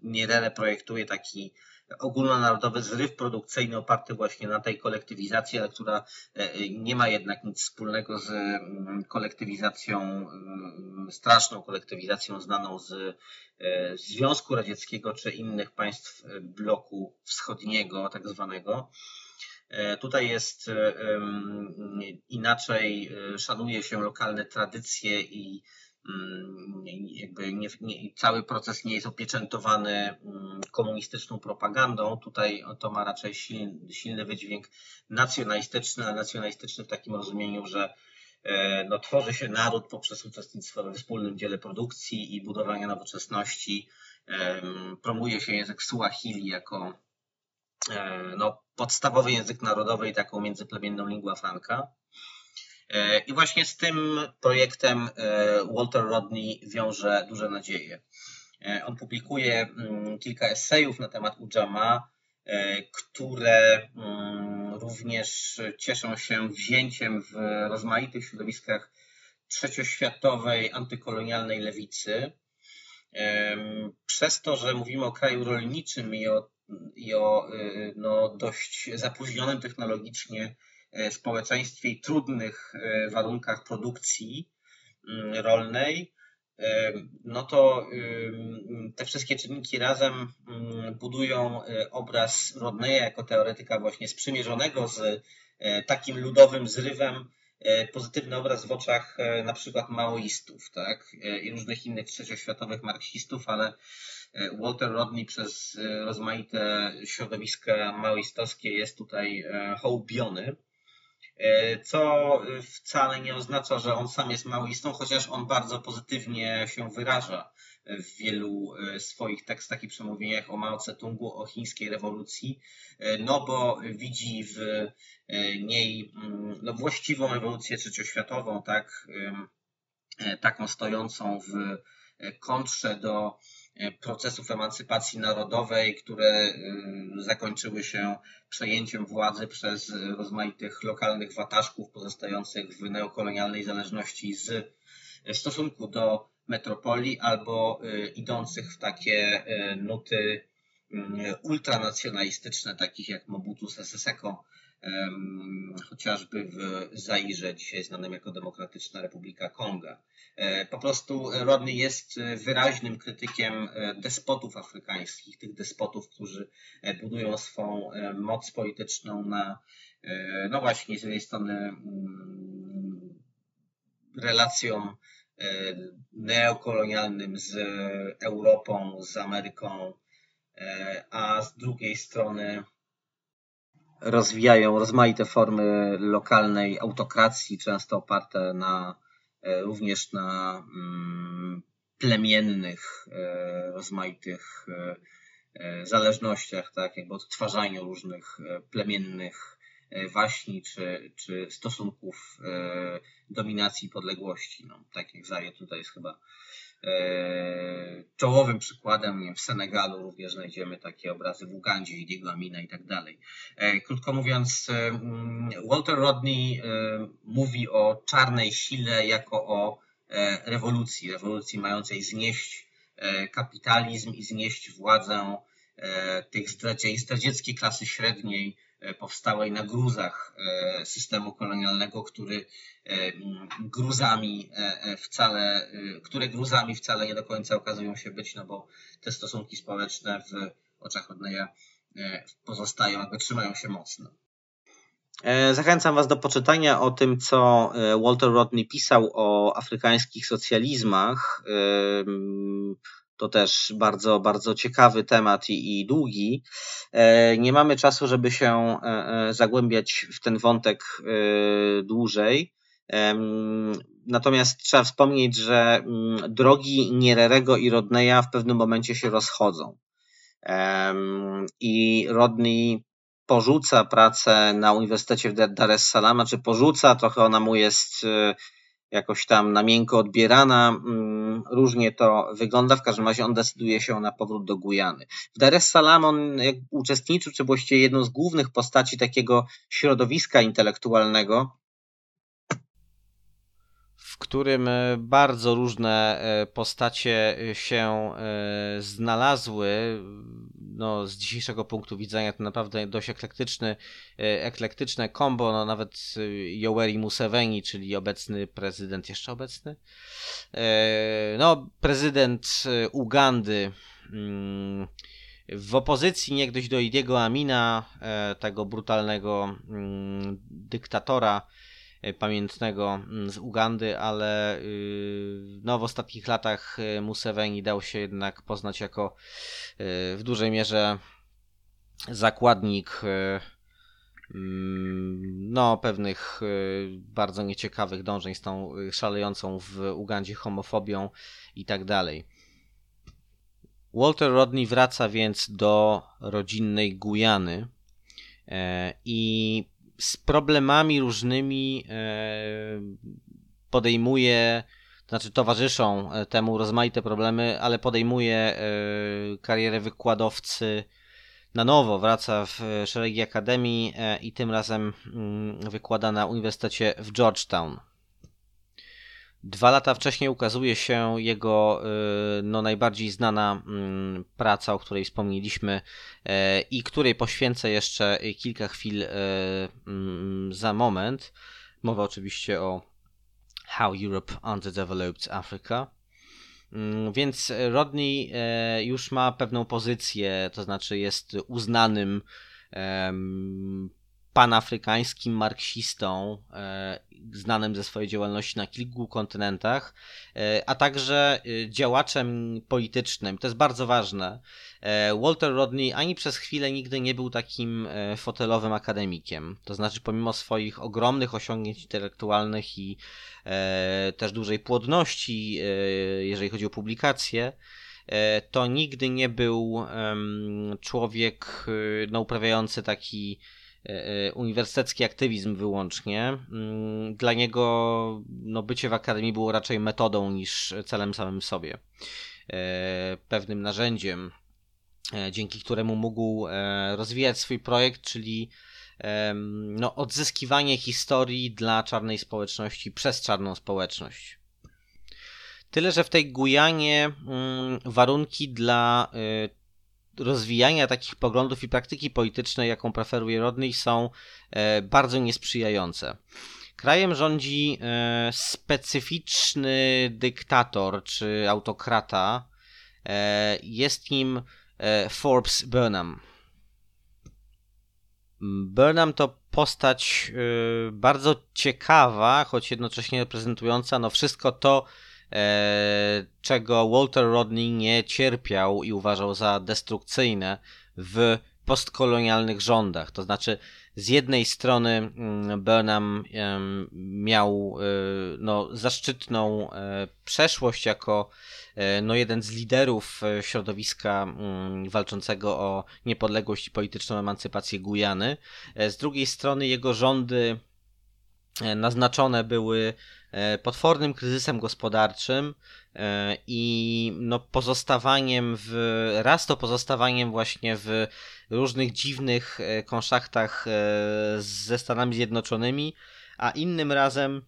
[SPEAKER 2] Nierele projektuje taki ogólnonarodowy zryw produkcyjny oparty właśnie na tej kolektywizacji, ale która e, nie ma jednak nic wspólnego z kolektywizacją, straszną kolektywizacją znaną z e, Związku Radzieckiego czy innych państw bloku wschodniego, tak zwanego. E, tutaj jest e, inaczej, e, szanuje się lokalne tradycje i mm, jakby nie, nie, cały proces nie jest opieczętowany mm, komunistyczną propagandą. Tutaj to ma raczej silny, silny wydźwięk nacjonalistyczny, a nacjonalistyczny w takim rozumieniu, że no, tworzy się naród poprzez uczestnictwo we wspólnym dziele produkcji i budowania nowoczesności. Promuje się język Suahili jako no, podstawowy język narodowy i taką międzyplemienną lingua franca. E, I właśnie z tym projektem e, Walter Rodney wiąże duże nadzieje. E, on publikuje mm, kilka esejów na temat Ujama, które mm, również cieszą się wzięciem w rozmaitych środowiskach trzecioświatowej, antykolonialnej lewicy. Przez to, że mówimy o kraju rolniczym i o i o y, no, dość zapóźnionym technologicznie społeczeństwie i trudnych e, warunkach produkcji mm, rolnej, e, no to te wszystkie czynniki razem mm, budują obraz Rodneya jako teoretyka właśnie sprzymierzonego z takim ludowym zrywem, pozytywny obraz w oczach na przykład maoistów tak? i różnych innych trzecioświatowych marksistów, ale E, Walter Rodney przez e, rozmaite środowiska maoistowskie jest tutaj e, hołbiony, co wcale nie oznacza, że on sam jest maoistą, chociaż on bardzo pozytywnie się wyraża w wielu swoich tekstach i przemówieniach o Mao Tse-tungu, o chińskiej rewolucji, no bo widzi w niej mm, no, właściwą ewolucję trzecioświatową, tak, taką stojącą w kontrze do E, procesów emancypacji narodowej, które y, zakończyły się przejęciem władzy przez rozmaitych lokalnych wataszków pozostających w neokolonialnej zależności z w stosunku do metropolii albo idących w takie nuty ultranacjonalistyczne, takich jak Mobutu Sese Seko, chociażby w Zairze, dzisiaj znanym jako Demokratyczna Republika Konga. E, po prostu Rodney jest wyraźnym krytykiem e, despotów afrykańskich, tych despotów, którzy e, budują swą moc polityczną na, no właśnie, z jednej strony mm, relacjom neokolonialnym z Europą, z Ameryką, a z drugiej strony rozwijają rozmaite formy lokalnej autokracji, często oparte na e, również na mm, plemiennych, e, rozmaitych e, zależnościach, tak, jakby odtwarzaniu różnych plemiennych
[SPEAKER 7] waśni czy, czy stosunków dominacji i podległości. No, tak jak Zaje tutaj jest chyba czołowym przykładem. W Senegalu również znajdziemy takie obrazy w Ugandzie, Idiego Amina i tak dalej. Krótko mówiąc, Walter Rodney mówi o czarnej sile jako o rewolucji, rewolucji mającej znieść kapitalizm i znieść władzę tych zdradzieckiej klasy średniej powstałej na gruzach systemu kolonialnego, który gruzami wcale, które gruzami wcale nie do końca okazują się być, no bo te stosunki społeczne w oczach Rodneya pozostają, jakby trzymają się mocno.
[SPEAKER 2] Zachęcam Was do poczytania o tym, co Walter Rodney pisał o afrykańskich socjalizmach. To też bardzo, bardzo ciekawy temat i, i długi. E, nie mamy czasu, żeby się e, e, zagłębiać w ten wątek dłużej. Natomiast trzeba wspomnieć, że mm, drogi Niererego i Rodneya w pewnym momencie się rozchodzą. I Rodney porzuca pracę na Uniwersytecie w Dar es Salaam, czy porzuca, trochę ona mu jest jakoś tam na miękko odbierana. Mm, różnie to wygląda. W każdym razie on decyduje się na powrót do Gujany. W Dar es Salaam on uczestniczył, czy właściwie jedną z głównych postaci takiego środowiska intelektualnego, którym e, bardzo różne e, postacie e, się znalazły. No, z dzisiejszego punktu widzenia to naprawdę dość eklektyczny, eklektyczne kombo, no, nawet Yoweri Museveni, czyli obecny prezydent, jeszcze obecny? No, prezydent Ugandy, mm, w opozycji niegdyś do Idiego Amina, tego brutalnego mm, dyktatora, pamiętnego mm, z Ugandy, ale y, no, w ostatnich latach e, Museveni dał się jednak poznać jako e, w dużej mierze zakładnik mm, no, pewnych bardzo nieciekawych dążeń z tą szalejącą w Ugandzie homofobią i tak dalej. Walter Rodney wraca więc do rodzinnej Gujany i z problemami różnymi e, podejmuje, znaczy towarzyszą e, temu rozmaite problemy, ale podejmuje e, karierę wykładowcy na nowo, wraca w szeregi akademii i tym razem mm, wykłada na Uniwersytecie w Georgetown. Dwa lata wcześniej ukazuje się jego y, no, najbardziej znana mm, praca, o której wspomnieliśmy e, i której poświęcę jeszcze kilka chwil e, mm, za moment. Mowa oczywiście o How Europe Underdeveloped Africa. Mm, więc Rodney już ma pewną pozycję, to znaczy jest uznanym panafrykańskim marksistą, e, znanym ze swojej działalności na kilku kontynentach, e, a także e, działaczem politycznym. To jest bardzo ważne. Walter Rodney ani przez chwilę nigdy nie był takim fotelowym akademikiem. To znaczy, pomimo swoich ogromnych osiągnięć intelektualnych i też dużej płodności, jeżeli chodzi o publikacje, to nigdy nie był człowiek no, uprawiający taki uniwersytecki aktywizm wyłącznie. Mm, dla niego no, bycie w akademii było raczej metodą niż celem samym sobie. E, pewnym narzędziem, dzięki któremu mógł rozwijać swój projekt, czyli no, odzyskiwanie historii dla czarnej społeczności przez czarną społeczność. Tyle, że w tej Gujanie mm, warunki dla rozwijania takich poglądów i praktyki politycznej, jaką preferuje Rodney, są e, bardzo niesprzyjające. Krajem rządzi e, specyficzny dyktator czy autokrata. E, jest nim Forbes Burnham. Burnham to postać bardzo ciekawa, choć jednocześnie reprezentująca no wszystko to, czego Walter Rodney nie cierpiał i uważał za destrukcyjne w postkolonialnych rządach. To znaczy z jednej strony mm, Burnham miał no, zaszczytną przeszłość jako no, jeden z liderów środowiska mm, walczącego o niepodległość i polityczną emancypację Gujany. Z drugiej strony jego rządy naznaczone były potwornym kryzysem gospodarczym, E, i no pozostawaniem w, raz to pozostawaniem właśnie w różnych dziwnych e, konszachtach e, ze Stanami Zjednoczonymi, a innym razem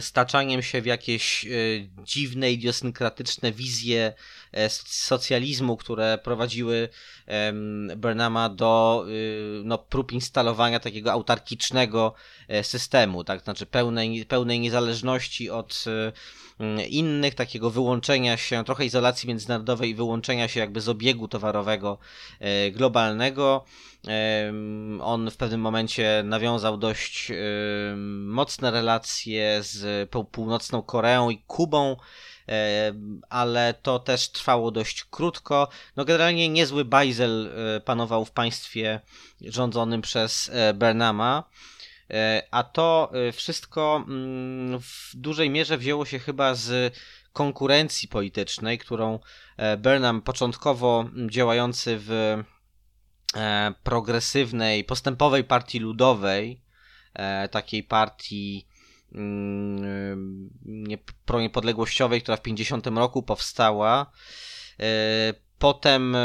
[SPEAKER 2] staczaniem się w jakieś dziwne, idiosynkratyczne wizje socjalizmu, które prowadziły Burnhama do no, prób instalowania takiego autarkicznego systemu, tak, znaczy pełnej, pełnej niezależności od Mm, innych, takiego wyłączenia się, trochę izolacji międzynarodowej i wyłączenia się jakby z obiegu towarowego e, globalnego. On w pewnym momencie nawiązał dość mocne relacje z północną Koreą i Kubą, ale to też trwało dość krótko. No generalnie niezły bajzel e, panował w państwie rządzonym przez e, Bernama. E, a to wszystko mm, w dużej mierze wzięło się chyba z konkurencji politycznej, którą Burnham początkowo działający w progresywnej, postępowej partii ludowej, takiej partii proniepodległościowej, która w 50 roku powstała. Potem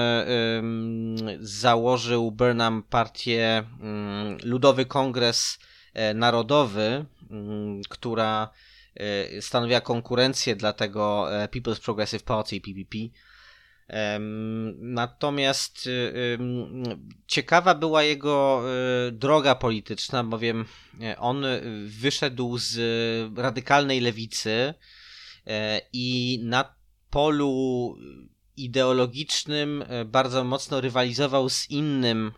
[SPEAKER 2] założył Burnham partię mm, Ludowy Kongres E, narodowy, mm, która e, stanowiła konkurencję dla tego e, People's Progressive Party, PPP. Natomiast ciekawa była jego droga polityczna, bowiem on wyszedł z radykalnej lewicy i na polu ideologicznym bardzo mocno rywalizował z innym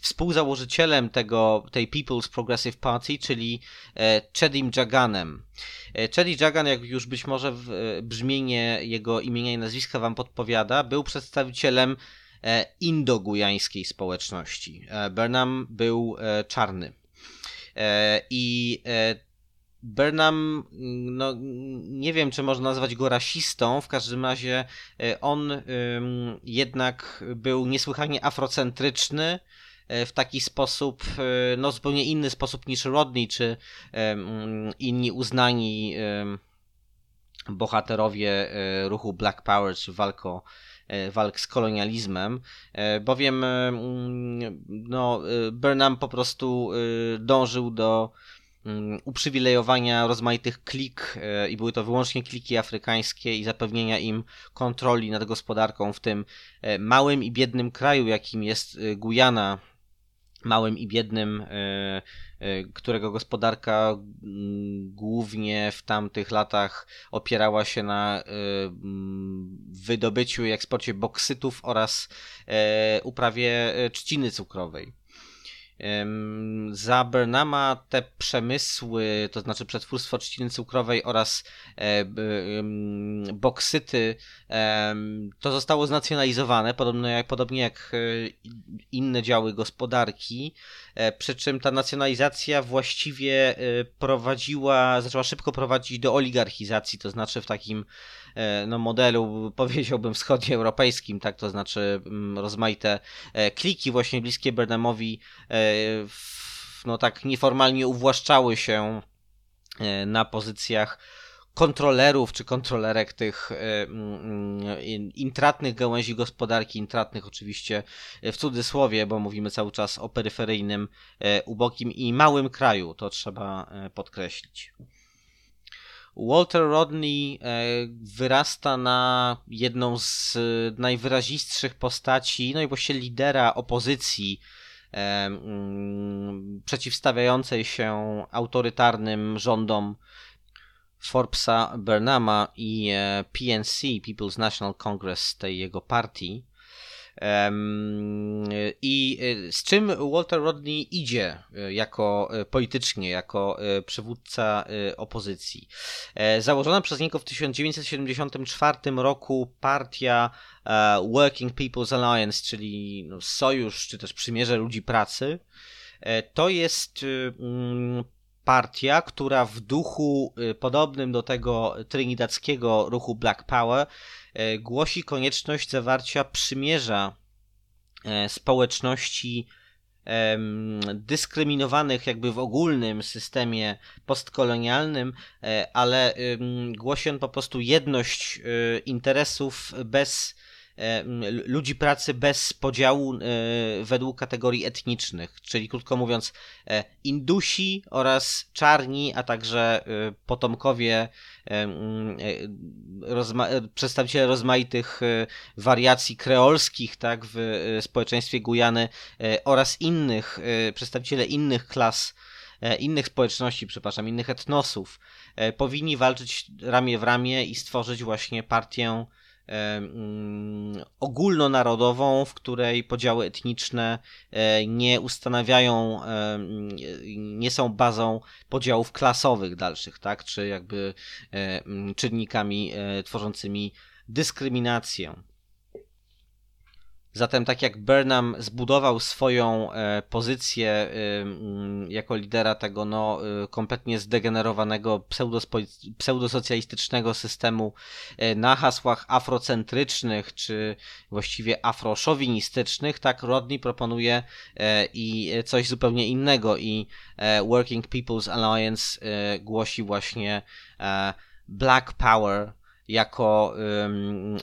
[SPEAKER 2] współzałożycielem tego, tej People's Progressive Party, czyli e, Chedim Jaganem. E, Chedi Jagan, jak już być może e, brzmienie jego imienia i nazwiska wam podpowiada, był przedstawicielem indogujańskiej społeczności. Burnham był czarny. I Burnham, no nie wiem, czy można nazwać go rasistą, w każdym razie on jednak był niesłychanie afrocentryczny, w taki sposób, e, no zupełnie inny sposób niż Rodney, czy inni uznani bohaterowie e, ruchu Black Power, czy walko, walk z kolonializmem, bowiem no, Burnham po prostu dążył do mm, uprzywilejowania rozmaitych klik i były to wyłącznie kliki afrykańskie i zapewnienia im kontroli nad gospodarką w tym małym i biednym kraju, jakim jest Gujana, małym i biednym, e, e, którego gospodarka mm, głównie w tamtych latach opierała się na e, mm, wydobyciu i eksporcie boksytów oraz uprawie trzciny cukrowej. Za Burnama te przemysły, to znaczy przetwórstwo trzciny cukrowej oraz boksyty, to zostało znacjonalizowane, podobnie jak, podobnie jak inne działy gospodarki, e, przy czym ta nacjonalizacja właściwie e, prowadziła, zaczęła szybko prowadzić do oligarchizacji, to znaczy w takim E, no, modelu, powiedziałbym, wschodnioeuropejskim, tak, to znaczy mm, rozmaite e, kliki właśnie bliskie Burnhamowi e, no tak nieformalnie uwłaszczały się na pozycjach kontrolerów czy kontrolerek tych mm, intratnych gałęzi gospodarki, intratnych oczywiście w cudzysłowie, bo mówimy cały czas o peryferyjnym, ubogim i małym kraju, to trzeba podkreślić. Walter Rodney e, wyrasta na jedną z najwyrazistszych postaci, no i właściwie lidera opozycji e, przeciwstawiającej się autorytarnym rządom Forbesa Burnhama i e, PNC, People's National Congress, tej jego partii. I z czym Walter Rodney idzie jako politycznie, jako przywódca opozycji? Założona przez niego w 1974 roku partia Working People's Alliance, czyli no, sojusz czy też przymierze ludzi pracy, to jest mm, partia, która w duchu y, podobnym do tego trinidadzkiego ruchu Black Power y, głosi konieczność zawarcia przymierza y, społeczności dyskryminowanych jakby w ogólnym systemie postkolonialnym, ale głosi on po prostu jedność interesów bez ludzi pracy bez podziału e, według kategorii etnicznych, czyli krótko mówiąc e, Indusi oraz czarni, a także potomkowie rozma przedstawiciele rozmaitych wariacji kreolskich tak, w społeczeństwie Gujany oraz innych, przedstawiciele innych klas innych społeczności, przepraszam, innych etnosów, powinni walczyć ramię w ramię i stworzyć właśnie partię ogólnonarodową, w której podziały etniczne e, nie ustanawiają, nie są bazą podziałów klasowych dalszych, tak, czy jakby e, mm, czynnikami e, tworzącymi dyskryminację. Zatem tak jak Burnham zbudował swoją e, pozycję e, jako lidera tego no, e, kompletnie zdegenerowanego pseudosocjalistycznego systemu na hasłach afrocentrycznych czy właściwie afroszowinistycznych, tak Rodney proponuje i coś zupełnie innego. I Working People's Alliance głosi właśnie Black Power jako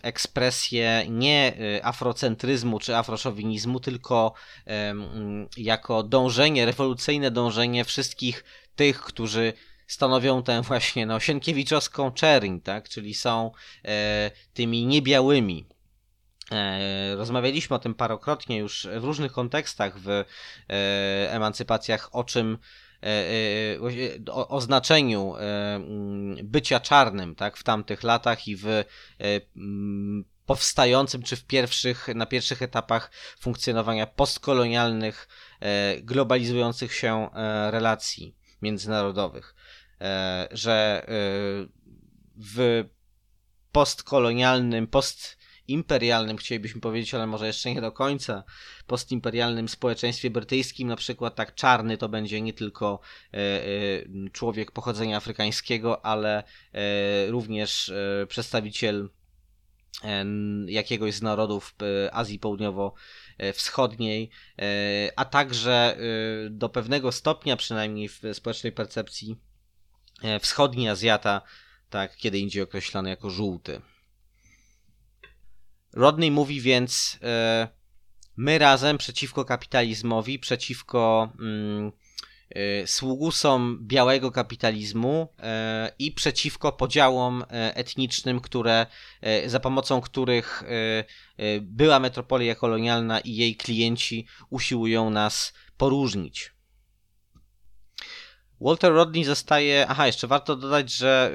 [SPEAKER 2] ekspresję nie y, afrocentryzmu czy afroszowinizmu, tylko jako dążenie, rewolucyjne dążenie wszystkich tych, którzy stanowią tę właśnie no, sienkiewiczowską czerń, tak? czyli są e, tymi niebiałymi. E, rozmawialiśmy o tym parokrotnie już w różnych kontekstach w e, emancypacjach, o czym o, o znaczeniu e, mm, bycia czarnym tak, w tamtych latach i w mm, powstającym, czy w pierwszych, na pierwszych etapach funkcjonowania postkolonialnych, globalizujących się relacji międzynarodowych. Że w postkolonialnym, post imperialnym, chcielibyśmy powiedzieć, ale może jeszcze nie do końca, postimperialnym społeczeństwie brytyjskim, na przykład tak czarny to będzie nie tylko e, e, człowiek pochodzenia afrykańskiego, ale e, również przedstawiciel jakiegoś z narodów Azji Południowo-Wschodniej, a także do pewnego stopnia, przynajmniej w społecznej percepcji, wschodni Azjata, tak, kiedy indziej określany jako żółty. Rodney mówi więc e, my razem przeciwko kapitalizmowi, przeciwko mm, e, sługusom białego kapitalizmu e, i przeciwko podziałom etnicznym, które, za pomocą których była metropolia kolonialna i jej klienci usiłują nas poróżnić. Walter Rodney zostaje. Aha, jeszcze warto dodać, że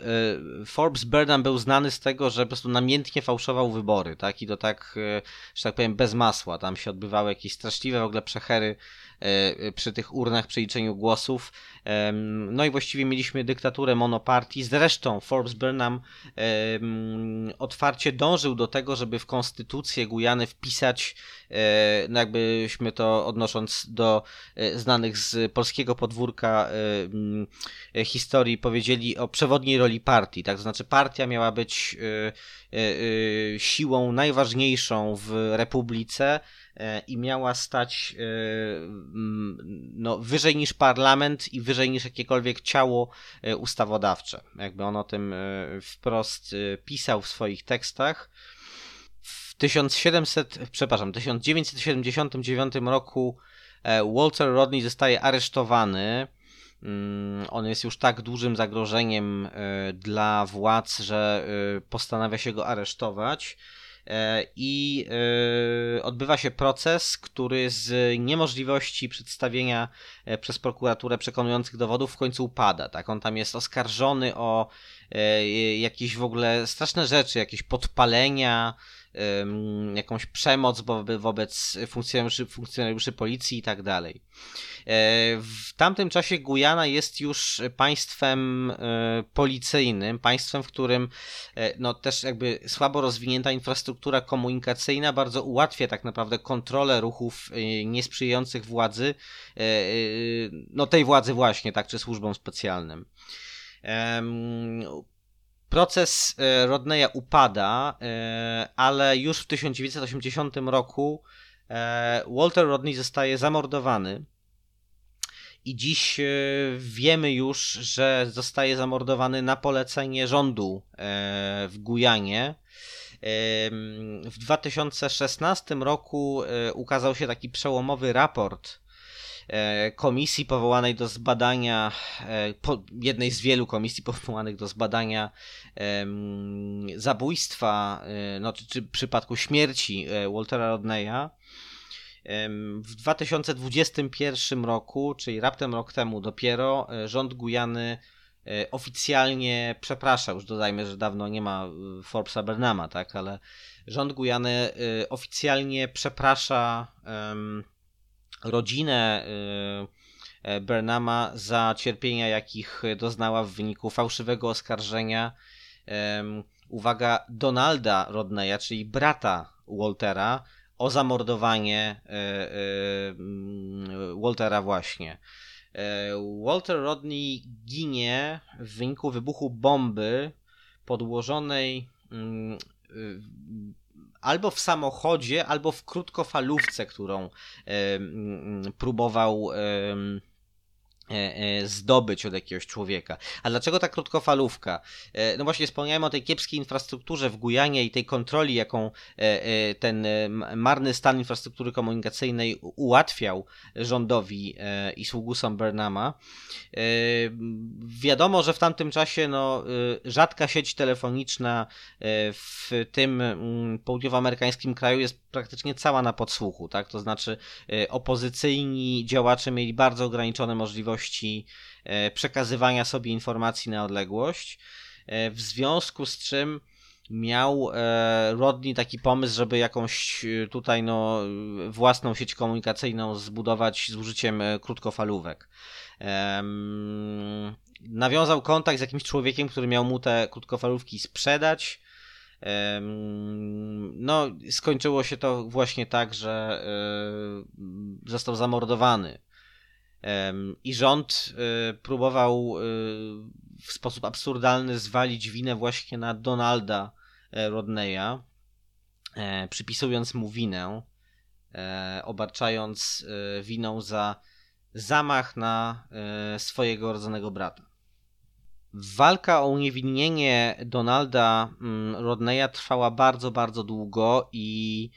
[SPEAKER 2] yy, yy, Forbes Burnham był znany z tego, że po prostu namiętnie fałszował wybory, tak? I to tak, yy, że tak powiem, bez masła. Tam się odbywały jakieś straszliwe w ogóle przechery przy tych urnach, przy liczeniu głosów. No i właściwie mieliśmy dyktaturę monopartii. Zresztą Forbes Burnham otwarcie dążył do tego, żeby w konstytucję Gujany wpisać, e, no jakbyśmy to odnosząc do e, znanych z polskiego podwórka historii powiedzieli o przewodniej roli partii. Tak, to znaczy partia miała być siłą najważniejszą w republice, E, i miała stać e, no, wyżej niż parlament i wyżej niż jakiekolwiek ciało e, ustawodawcze. Jakby on o tym wprost pisał w swoich tekstach. W 1700, przepraszam, 1979 roku Walter Rodney zostaje aresztowany. Mm, on jest już tak dużym zagrożeniem dla władz, że postanawia się go aresztować. E, i e, odbywa się proces, który z niemożliwości przedstawienia e, przez prokuraturę przekonujących dowodów w końcu upada. Tak? On tam jest oskarżony o jakieś w ogóle straszne rzeczy, jakieś podpalenia, jakąś przemoc wobec funkcjonariuszy, funkcjonariuszy policji i tak dalej. E, w tamtym czasie Gujana jest już państwem e, policyjnym, państwem, w którym e, no, też jakby słabo rozwinięta infrastruktura komunikacyjna bardzo ułatwia tak naprawdę kontrolę ruchów niesprzyjających władzy, no tej władzy właśnie, tak, czy służbom specjalnym. Proces Rodneya upada, ale już w 1980 roku Walter Rodney zostaje zamordowany i dziś e, wiemy już, że zostaje zamordowany na polecenie rządu e, w Gujanie. W 2016 roku e, ukazał się taki przełomowy raport komisji powołanej do zbadania, jednej z wielu komisji powołanych do zbadania zabójstwa, no, czy, przypadku śmierci Waltera Rodneya. W 2021 roku, czyli raptem rok temu dopiero, e, rząd Gujany e, oficjalnie przepraszał, już dodajmy, że dawno nie ma e, Forbesa Bernama, tak, ale rząd Gujany oficjalnie przeprasza rodzinę Bernama za cierpienia, jakich doznała w wyniku fałszywego oskarżenia uwaga, Donalda Rodneya, czyli brata Waltera, o zamordowanie e, e, mm, Waltera właśnie. E, Walter Rodney ginie w wyniku wybuchu bomby podłożonej mm, albo w samochodzie, albo w krótkofalówce, którą próbował zdobyć od jakiegoś człowieka. A dlaczego ta krótkofalówka? E, no właśnie wspomniałem o tej kiepskiej infrastrukturze w Gujanie i tej kontroli, jaką ten marny stan infrastruktury komunikacyjnej ułatwiał rządowi i sługusom Bernama. Wiadomo, że w tamtym czasie no, rzadka sieć telefoniczna w tym południowoamerykańskim kraju jest praktycznie cała na podsłuchu, tak? To znaczy opozycyjni działacze mieli bardzo ograniczone możliwości możliwości e, przekazywania sobie informacji na odległość, e, w związku z czym miał e, Rodney taki pomysł, żeby jakąś tutaj no, własną sieć komunikacyjną zbudować z użyciem krótkofalówek. Nawiązał kontakt z jakimś człowiekiem, który miał mu te krótkofalówki sprzedać. No, skończyło się to właśnie tak, że został zamordowany i rząd y, próbował y, w sposób absurdalny zwalić winę właśnie na Donalda e, Rodneya, e, przypisując mu winę, e, obarczając winą za zamach na swojego rodzonego brata. Walka o uniewinnienie Donalda mm, Rodneya trwała bardzo, bardzo długo i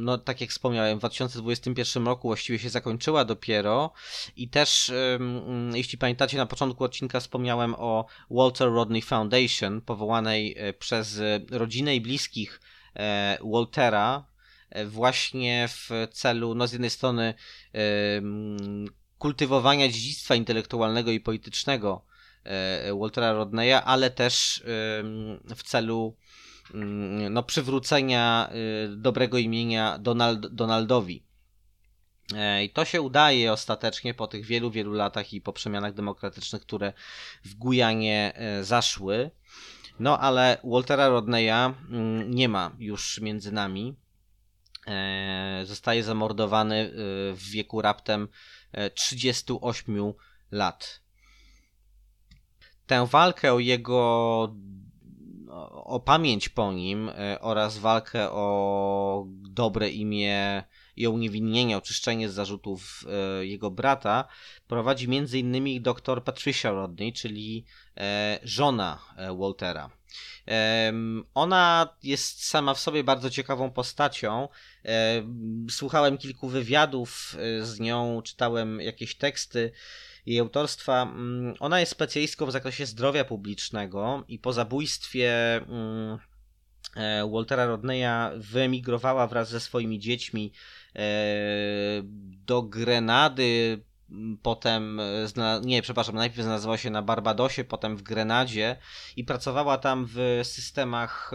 [SPEAKER 2] no tak jak wspomniałem, w 2021 roku właściwie się zakończyła dopiero i też, jeśli pamiętacie, na początku odcinka wspomniałem o Walter Rodney Foundation, powołanej e, przez rodzinę i bliskich e, Waltera, e, właśnie w celu, no z jednej strony kultywowania dziedzictwa intelektualnego i politycznego Waltera Rodneya, ale też w celu Mm, no, przywrócenia y, dobrego imienia Donald, Donaldowi. E, I to się udaje ostatecznie po tych wielu, wielu latach i po przemianach demokratycznych, które w Gujanie e, zaszły. No ale Waltera Rodneya mm, nie ma już między nami. E, zostaje zamordowany w wieku raptem 38 lat. Tę walkę o jego o pamięć po nim e, oraz walkę o dobre imię i o uniewinnienie, oczyszczenie z zarzutów e, jego brata prowadzi m.in. dr Patricia Rodney, czyli e, żona Waltera. Ona jest sama w sobie bardzo ciekawą postacią. Słuchałem kilku wywiadów z nią, czytałem jakieś teksty jej autorstwa. Mm, ona jest specjalistką w zakresie zdrowia publicznego i po zabójstwie mm, e, Waltera Rodneya wyemigrowała wraz ze swoimi dziećmi e, do Grenady potem, nie, przepraszam, najpierw znalazła się na Barbadosie, potem w Grenadzie i pracowała tam w systemach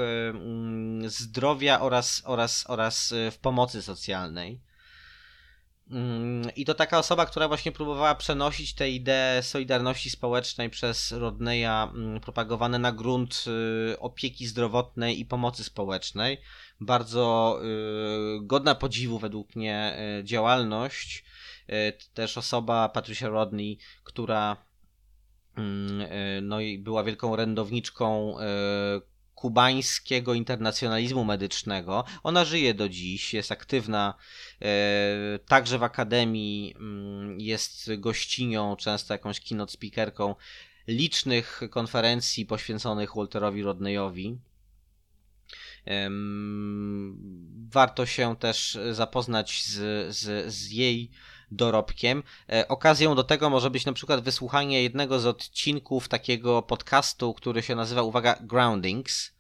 [SPEAKER 2] zdrowia oraz, oraz, oraz w pomocy socjalnej. Mm, I to taka osoba, która właśnie próbowała przenosić te idee solidarności społecznej przez Rodneya mm, propagowane na grunt y, opieki zdrowotnej i pomocy społecznej. Bardzo y, godna podziwu według mnie y, działalność. Też osoba Patricia Rodney, która mm, no i była wielką rędowniczką kubańskiego internacjonalizmu medycznego. Ona żyje do dziś, jest aktywna e, także w akademii, mm, jest gościnią, często jakąś keynote speakerką licznych konferencji poświęconych Walterowi Rodneyowi. Warto się też zapoznać z, z, z jej dorobkiem. E, okazją do tego może być na przykład wysłuchanie jednego z odcinków takiego podcastu, który się nazywa, uwaga, Groundings.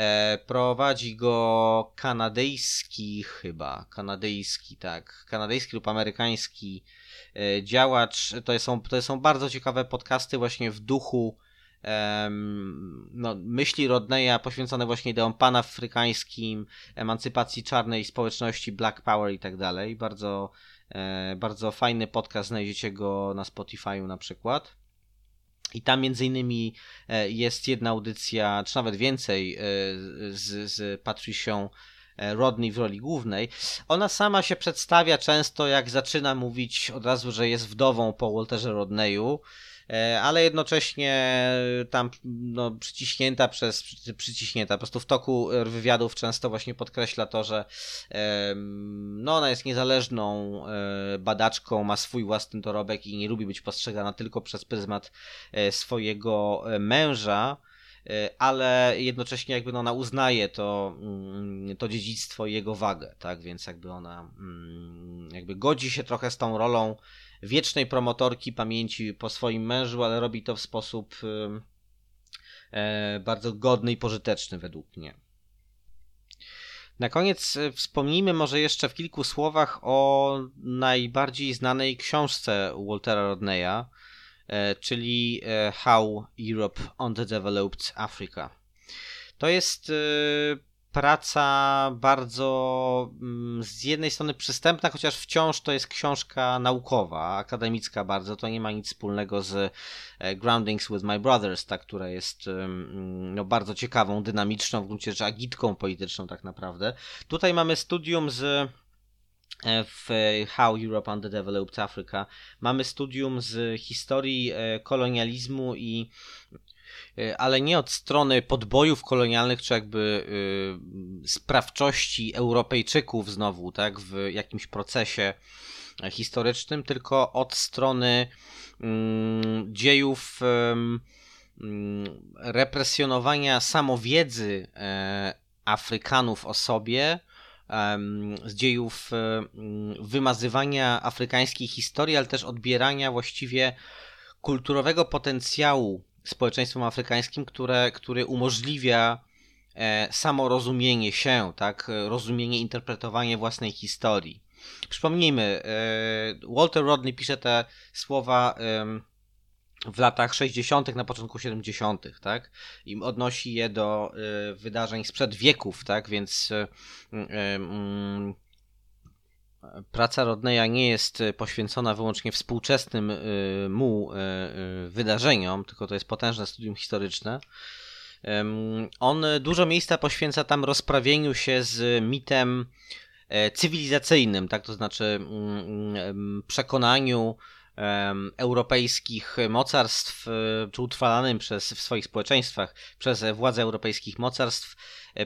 [SPEAKER 2] E, prowadzi go kanadyjski chyba, kanadyjski, tak, kanadyjski lub amerykański e, działacz. To są, to są bardzo ciekawe podcasty właśnie w duchu no, myśli Rodneya poświęcone właśnie ideom panafrykańskim, emancypacji czarnej społeczności, Black Power i tak dalej. Bardzo E, bardzo fajny podcast, znajdziecie go na Spotify'u na przykład. I tam między innymi e, jest jedna audycja, czy nawet więcej, e, z, z Patricią Rodney w roli głównej. Ona sama się przedstawia często, jak zaczyna mówić od razu, że jest wdową po Walterze Rodneyu E, ale jednocześnie tam no, przyciśnięta przez, przyciśnięta, po prostu w toku wywiadów często właśnie podkreśla to, że no, ona jest niezależną e, badaczką, ma swój własny dorobek i nie lubi być postrzegana tylko przez pryzmat e, swojego męża, ale jednocześnie jakby no ona uznaje to, mm, to dziedzictwo i jego wagę, tak, więc jakby ona mm, jakby godzi się trochę z tą rolą wiecznej promotorki pamięci po swoim mężu, ale robi to w sposób e, bardzo godny i pożyteczny według mnie. Na koniec e, wspomnijmy może jeszcze w kilku słowach o najbardziej znanej książce Waltera Rodneya, e, czyli How Europe Underdeveloped Africa. To jest praca bardzo mm, z jednej strony przystępna, chociaż wciąż to jest książka naukowa, akademicka bardzo, to nie ma nic wspólnego z e, Groundings with My Brothers, ta, która jest mm, no, bardzo ciekawą, dynamiczną, w gruncie rzeczy agitką polityczną tak naprawdę. Tutaj mamy studium z e, w How Europe Underdeveloped Africa. Mamy studium z historii e, kolonializmu i ale nie od strony podbojów kolonialnych, czy jakby y, sprawczości Europejczyków znowu, tak, w jakimś procesie historycznym, tylko od strony mm, dziejów mm, represjonowania samowiedzy e, Afrykanów o sobie, z dziejów wymazywania afrykańskiej historii, ale też odbierania właściwie kulturowego potencjału społeczeństwom afrykańskim, które, który umożliwia e, samorozumienie się, tak, rozumienie, interpretowanie własnej historii. Przypomnijmy, e, Walter Rodney pisze te słowa w latach 60., na początku 70., tak? I odnosi je do e, wydarzeń sprzed wieków, tak? Więc mm, praca Rodneya nie jest e, poświęcona wyłącznie współczesnym e, mu e, wydarzeniom, tylko to jest potężne studium historyczne. On dużo miejsca poświęca tam rozprawieniu się z mitem cywilizacyjnym, tak to znaczy mm, mm, przekonaniu europejskich mocarstw, czy utrwalanym przez, w swoich społeczeństwach przez władze europejskich mocarstw,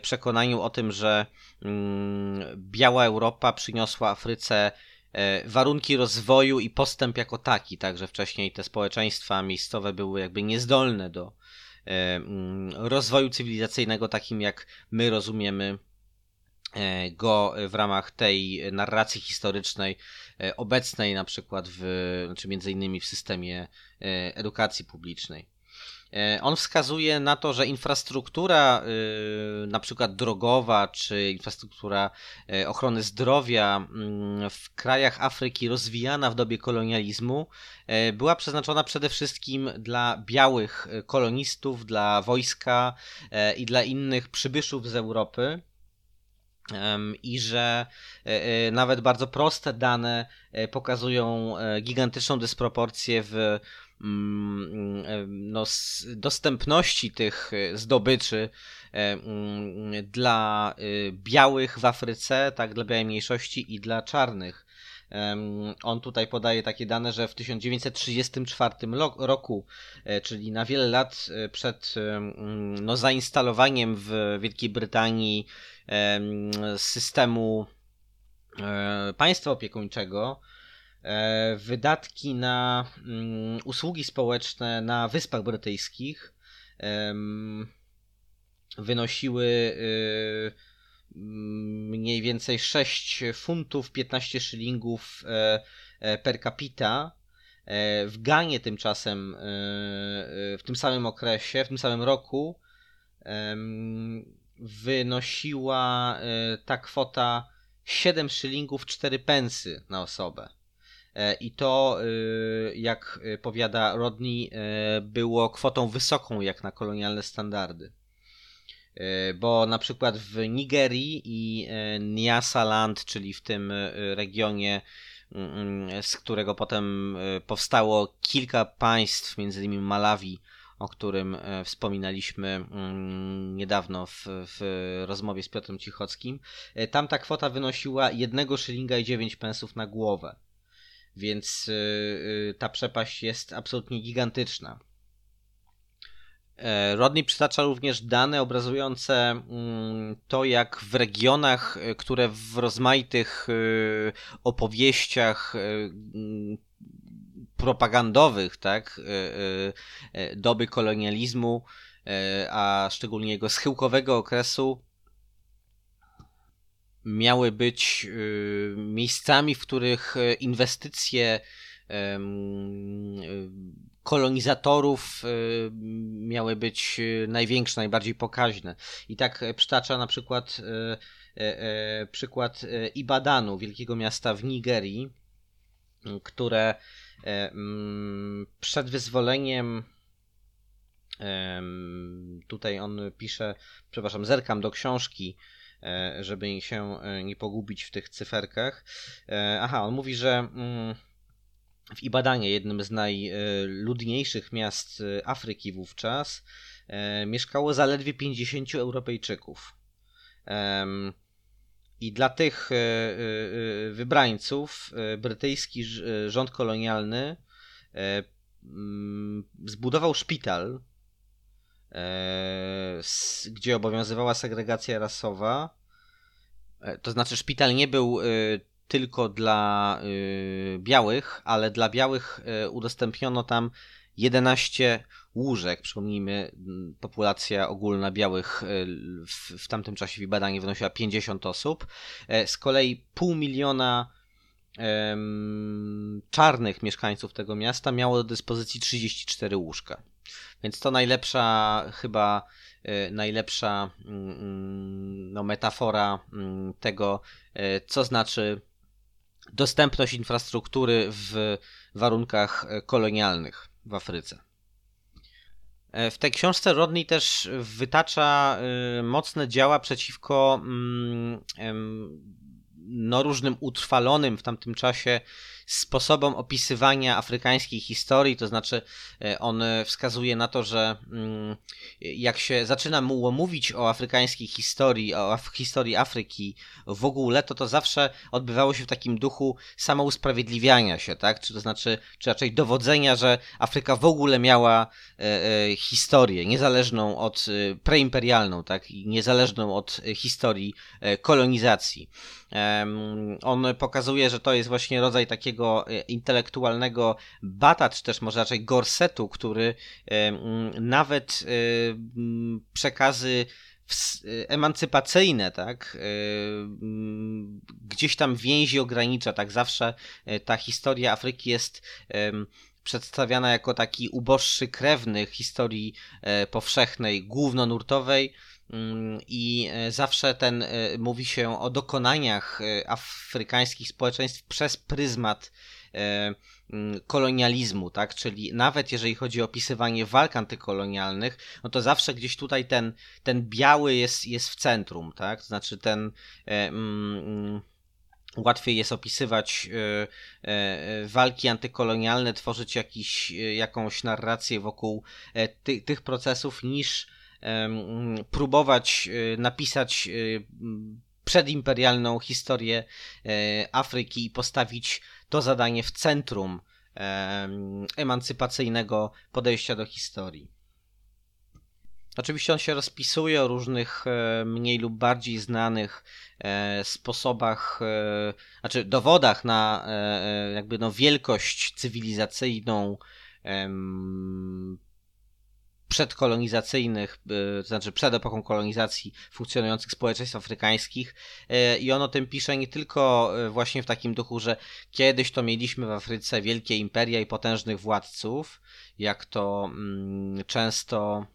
[SPEAKER 2] przekonaniu o tym, że mm, biała Europa przyniosła Afryce e, warunki rozwoju i postęp jako taki, także wcześniej te społeczeństwa miejscowe były jakby niezdolne do e, mm, rozwoju cywilizacyjnego takim jak my rozumiemy e, go w ramach tej narracji historycznej obecnej na przykład w, czy między innymi w systemie edukacji publicznej. E, on wskazuje na to, że infrastruktura, e, na przykład drogowa, czy infrastruktura e, ochrony zdrowia mm, w krajach Afryki rozwijana w dobie kolonializmu, była przeznaczona przede wszystkim dla białych kolonistów, dla wojska i dla innych przybyszów z Europy. I że nawet bardzo proste dane pokazują gigantyczną dysproporcję w no, dostępności tych e, zdobyczy e, mm, dla e, białych w Afryce, tak, dla białej mniejszości i dla czarnych. On tutaj podaje takie dane, że w 1934 roku, czyli na wiele lat przed no, zainstalowaniem w Wielkiej Brytanii systemu państwa opiekuńczego, wydatki na mm, usługi społeczne na Wyspach Brytyjskich wynosiły y, mniej więcej 6 funtów 15 szylingów e, e, per capita. W Ganie tymczasem w tym samym okresie, w tym samym roku wynosiła ta kwota 7 szylingów 4 pensy na osobę. E, I to, y, jak powiada Rodney, e, było kwotą wysoką jak na kolonialne standardy. E, bo na przykład w Nigerii i Nyasaland, czyli w tym regionie, mm, z którego potem powstało kilka państw, między innymi Malawi, o którym wspominaliśmy mm, niedawno w, w rozmowie z Piotrem Cichockim. Tam ta kwota wynosiła 1 szylinga i 9 pensów na głowę więc y, y, ta przepaść jest absolutnie gigantyczna. E, Rodney przytacza również dane obrazujące mm, to, jak w regionach, y, które w rozmaitych opowieściach mm, propagandowych, tak, doby kolonializmu, a szczególnie jego schyłkowego okresu, miały być y, miejscami, w których e, inwestycje kolonizatorów e, miały być e, największe, najbardziej pokaźne. I tak przytacza na przykład przykład Ibadanu, wielkiego miasta w Nigerii, które przed wyzwoleniem tutaj on pisze, przepraszam, zerkam do książki E, żeby się e, nie pogubić w tych cyferkach. E, aha, on mówi, że mm, w Ibadanie, jednym z najludniejszych miast Afryki wówczas, mieszkało zaledwie 50 Europejczyków. I dla tych wybrańców brytyjski rząd kolonialny zbudował szpital E, gdzie obowiązywała segregacja rasowa. E, to znaczy, szpital nie był e, tylko dla białych, ale dla białych udostępniono tam 11 łóżek. Przypomnijmy, populacja ogólna białych w, w tamtym czasie w badaniu wynosiła 50 osób. Z kolei pół miliona czarnych mieszkańców tego miasta miało do dyspozycji 34 łóżka. Więc to najlepsza chyba y, najlepsza mm, mm, no, metafora mm, tego, y, co znaczy dostępność infrastruktury w warunkach y, kolonialnych w Afryce. E, w tej książce Rodney też wytacza mocne działa przeciwko no, różnym utrwalonym w tamtym czasie sposobom opisywania afrykańskiej historii, to znaczy e, on wskazuje na to, że mm, jak się zaczyna mu mówić o afrykańskiej historii, o historii Afryki w ogóle, to to zawsze odbywało się w takim duchu samousprawiedliwiania się, tak? Czy to znaczy, czy raczej dowodzenia, że Afryka w ogóle miała e, e, historię niezależną od preimperialną, tak? Niezależną od historii kolonizacji. On pokazuje, że to jest właśnie rodzaj takiego e, intelektualnego bata, czy też może raczej gorsetu, który nawet przekazy emancypacyjne, tak, gdzieś tam więzi ogranicza, tak, zawsze e, ta historia Afryki jest przedstawiana jako taki uboższy krewny historii powszechnej, głównonurtowej, mm, i zawsze ten mówi się o dokonaniach afrykańskich społeczeństw przez pryzmat Mm, kolonializmu, tak? Czyli nawet jeżeli chodzi o opisywanie walk antykolonialnych, no to zawsze gdzieś tutaj ten, ten biały jest, jest w centrum, tak? To znaczy ten. E, mm, łatwiej jest opisywać e, e, walki antykolonialne, tworzyć jakiś, jakąś narrację wokół ty, tych procesów, niż próbować napisać przedimperialną historię Afryki i postawić to zadanie w centrum emancypacyjnego podejścia do historii. Oczywiście on się rozpisuje o różnych e, mniej lub bardziej znanych e, sposobach, e, znaczy dowodach na jakby no wielkość cywilizacyjną przedkolonizacyjnych, e, to znaczy przed epoką kolonizacji funkcjonujących społeczeństw afrykańskich. E, i on o tym pisze nie tylko e, właśnie w takim duchu, że kiedyś to mieliśmy w Afryce wielkie imperia i potężnych władców, jak to mm, często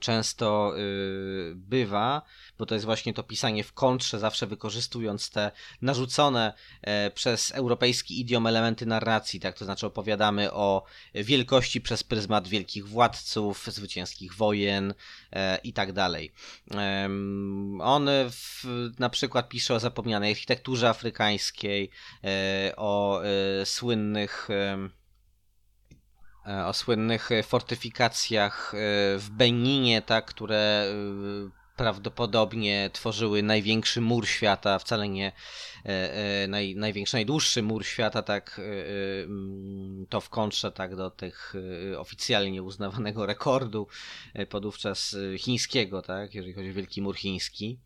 [SPEAKER 2] często y, bywa, bo to jest właśnie to pisanie w kontrze, zawsze wykorzystując te narzucone e, przez europejski idiom elementy narracji, tak, to znaczy opowiadamy o wielkości przez pryzmat wielkich władców, zwycięskich wojen e, i tak dalej. On w, na przykład pisze o zapomnianej architekturze afrykańskiej, e, o słynnych o słynnych e, fortyfikacjach e, w Beninie, tak, które prawdopodobnie tworzyły największy mur świata, wcale nie naj, największy, najdłuższy mur świata, tak mm, to w kontrze tak do tych oficjalnie uznawanego rekordu podówczas chińskiego, tak, jeżeli chodzi o Wielki Mur Chiński.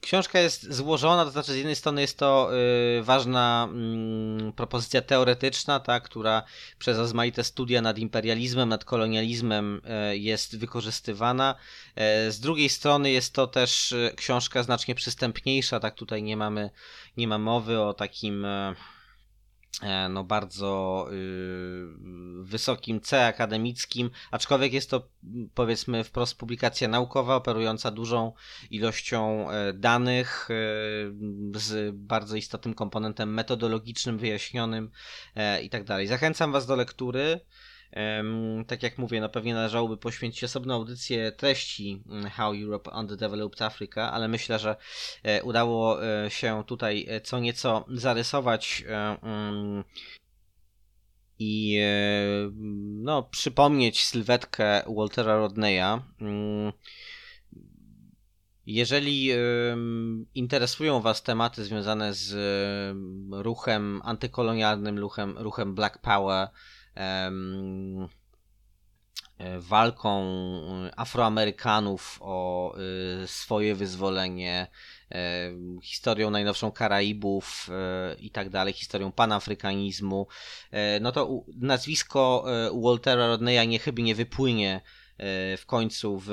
[SPEAKER 2] Książka jest złożona, to znaczy z jednej strony jest to y, ważna y, propozycja teoretyczna, ta, która przez rozmaite studia nad imperializmem, nad kolonializmem y, jest wykorzystywana. Y, z drugiej strony jest to też y, książka znacznie przystępniejsza, tak tutaj nie mamy, nie ma mowy o takim E, no bardzo y, wysokim C akademickim, aczkolwiek jest to powiedzmy wprost publikacja naukowa operująca dużą ilością e, danych e, z bardzo istotnym komponentem metodologicznym, wyjaśnionym i tak dalej. Zachęcam Was do lektury. Tak jak mówię, no pewnie należałoby poświęcić osobną audycję treści mm, How Europe Underdeveloped Africa, ale myślę, że e, udało e, się tutaj e, co nieco zarysować mm, i no, przypomnieć sylwetkę Waltera Rodneya. Mm, jeżeli interesują Was tematy związane z ruchem antykolonialnym, ruchem, ruchem Black Power, walką Afroamerykanów o e, swoje wyzwolenie, historią najnowszą Karaibów e, i tak dalej, historią panafrykanizmu, no to nazwisko Waltera Rodneya niechybnie wypłynie w końcu w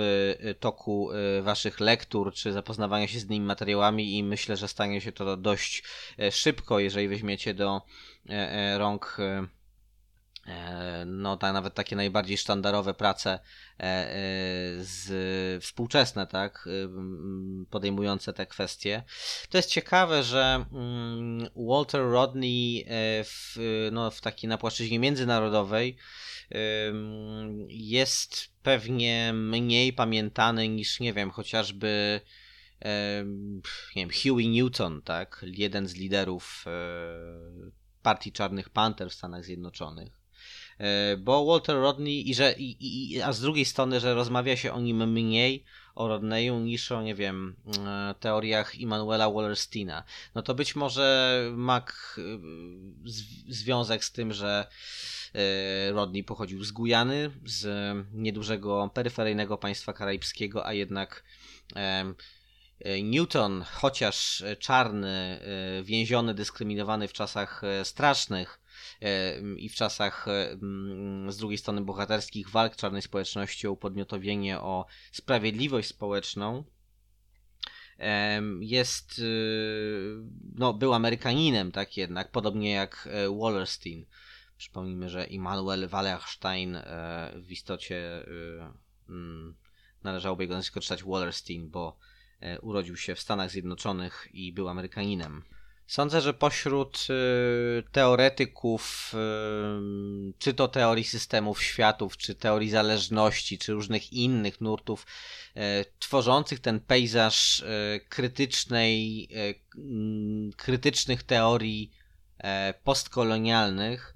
[SPEAKER 2] toku waszych lektur czy zapoznawania się z innymi materiałami i myślę, że stanie się to dość szybko, jeżeli weźmiecie do rąk E, no tak nawet takie najbardziej sztandarowe prace e, e, z, współczesne, tak, podejmujące te kwestie. To jest ciekawe, że mm, Walter Rodney w, no, w takiej na płaszczyźnie międzynarodowej jest pewnie mniej pamiętany niż, nie wiem, chociażby nie wiem, Huey Newton, tak, jeden z liderów partii Czarnych Panter w Stanach Zjednoczonych. E, bo Walter Rodney i że i, i, a z drugiej strony, że rozmawia się o nim mniej o Rodneyu niż o, nie wiem, e, teoriach Immanuela Wallersteina. No to być może ma e, związek z tym, że Rodney pochodził z Gujany, z niedużego peryferyjnego państwa karaibskiego, a jednak Newton, chociaż czarny, więziony, dyskryminowany w czasach strasznych, i w czasach e, z drugiej strony bohaterskich walk czarnej społeczności o upodmiotowienie, o sprawiedliwość społeczną, jest, no, był Amerykaninem, tak jednak, podobnie jak Wallerstein. Przypomnijmy, że Immanuel Wallerstein w istocie należałoby jego nazwisko czytać Wallerstein, bo urodził się w Stanach Zjednoczonych i był Amerykaninem. Sądzę, że pośród y, teoretyków, y, czy to teorii systemów światów, czy teorii zależności, czy różnych innych nurtów, y, tworzących ten pejzaż krytycznej, mm, krytycznych teorii postkolonialnych,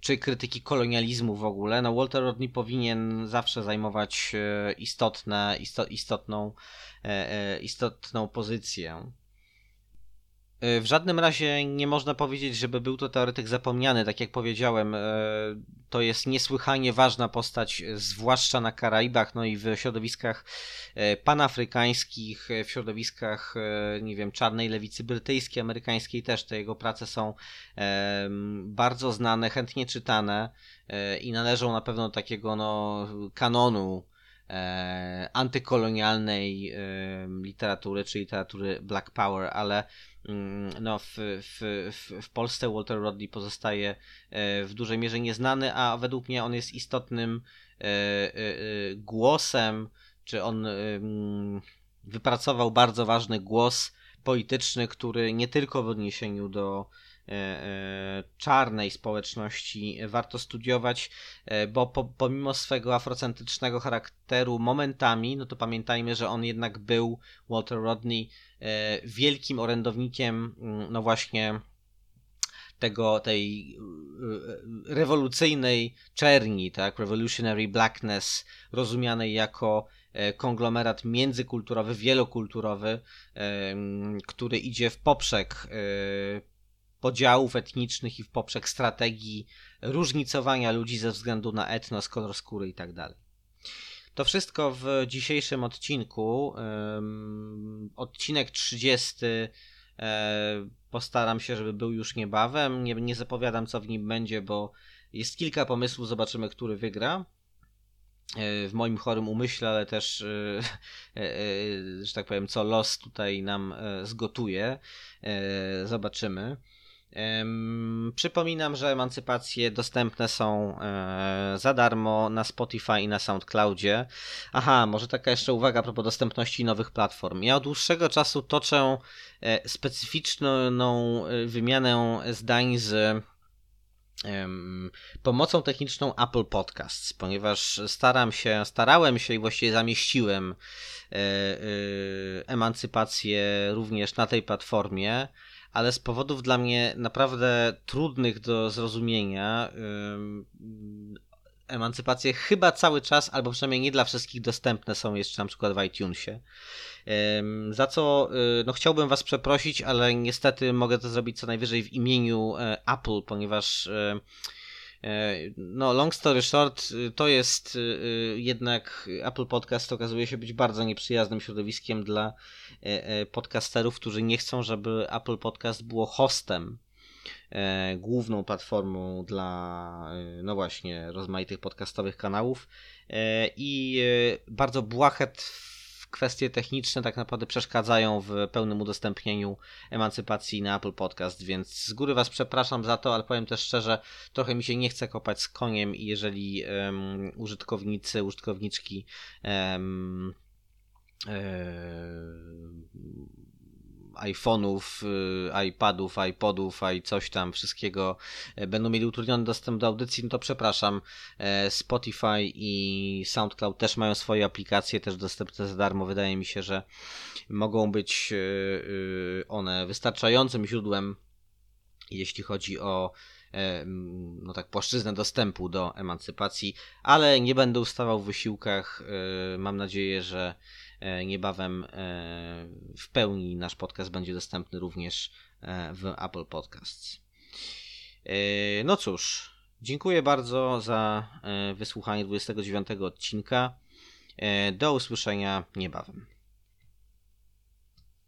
[SPEAKER 2] czy krytyki kolonializmu w ogóle, no Walter Rodney powinien zawsze zajmować istotne, istotną, istotną pozycję. E, w żadnym razie nie można powiedzieć, żeby był to teoretyk zapomniany. Tak jak powiedziałem, e, to jest niesłychanie ważna postać, zwłaszcza na Karaibach, no i w środowiskach e, panafrykańskich, w środowiskach, nie wiem, czarnej lewicy brytyjskiej, amerykańskiej też. Te jego prace są bardzo znane, chętnie czytane i należą na pewno do takiego no, kanonu antykolonialnej literatury, czy literatury Black Power, ale no, w, w, w, Polsce Walter Rodney pozostaje e, w dużej mierze nieznany, a według mnie on jest istotnym e, e, głosem, czy on mm, wypracował bardzo ważny głos polityczny, który nie tylko w odniesieniu do czarnej społeczności warto studiować, bo po, pomimo swego afrocentrycznego charakteru momentami, no to pamiętajmy, że on jednak był, Walter Rodney, E, wielkim orędownikiem, mm, no właśnie tego, tej e, rewolucyjnej czerni, tak, revolutionary blackness, rozumianej jako e, konglomerat międzykulturowy, wielokulturowy, który idzie w poprzek podziałów etnicznych i w poprzek strategii różnicowania ludzi ze względu na etnos, kolor skóry itd. Tak to wszystko w dzisiejszym odcinku. Odcinek 30 e, postaram się, żeby był już niebawem. Nie, nie zapowiadam, co w nim będzie, bo jest kilka pomysłów. Zobaczymy, który wygra. E, w moim chorym umyśle, ale też, e, że tak powiem, co los tutaj nam zgotuje. Zobaczymy. Przypominam, że emancypacje dostępne są e, za darmo na Spotify i na SoundCloudzie. Aha, może taka jeszcze uwaga a propos dostępności nowych platform. Ja od dłuższego czasu toczę e, specyficzną e, wymianę zdań z pomocą techniczną Apple Podcasts, ponieważ staram się, starałem się i właściwie zamieściłem emancypację również na tej platformie ale z powodów dla mnie naprawdę trudnych do zrozumienia emancypacje chyba cały czas, albo przynajmniej nie dla wszystkich dostępne są jeszcze na przykład w iTunesie. Za co y, no, chciałbym Was przeprosić, ale niestety mogę to zrobić co najwyżej w imieniu e, Apple, ponieważ e, no, long story short, y, to jest y, y, jednak Apple Podcast okazuje się być bardzo nieprzyjaznym środowiskiem dla e, e, podcasterów, którzy nie chcą, żeby Apple Podcast było hostem główną platformą dla, no właśnie, rozmaitych podcastowych kanałów. I bardzo błachet kwestie techniczne tak naprawdę przeszkadzają w pełnym udostępnieniu emancypacji na Apple Podcast, więc z góry Was przepraszam za to, ale powiem też szczerze, trochę mi się nie chce kopać z koniem jeżeli um, użytkownicy, użytkowniczki um, iPhone'ów, y, iPadów, iPodów, i coś tam, wszystkiego e, będą mieli utrudniony dostęp do audycji, no to przepraszam. E, Spotify i SoundCloud też mają swoje aplikacje, też dostępne za darmo. Wydaje mi się, że mogą być e, one wystarczającym źródłem, jeśli chodzi o no tak, płaszczyznę dostępu do emancypacji, ale nie będę ustawał w wysiłkach. Mam nadzieję, że niebawem e, w pełni nasz podcast będzie dostępny również e, w Apple Podcasts. No cóż, dziękuję bardzo za wysłuchanie 29 odcinka. Do usłyszenia niebawem.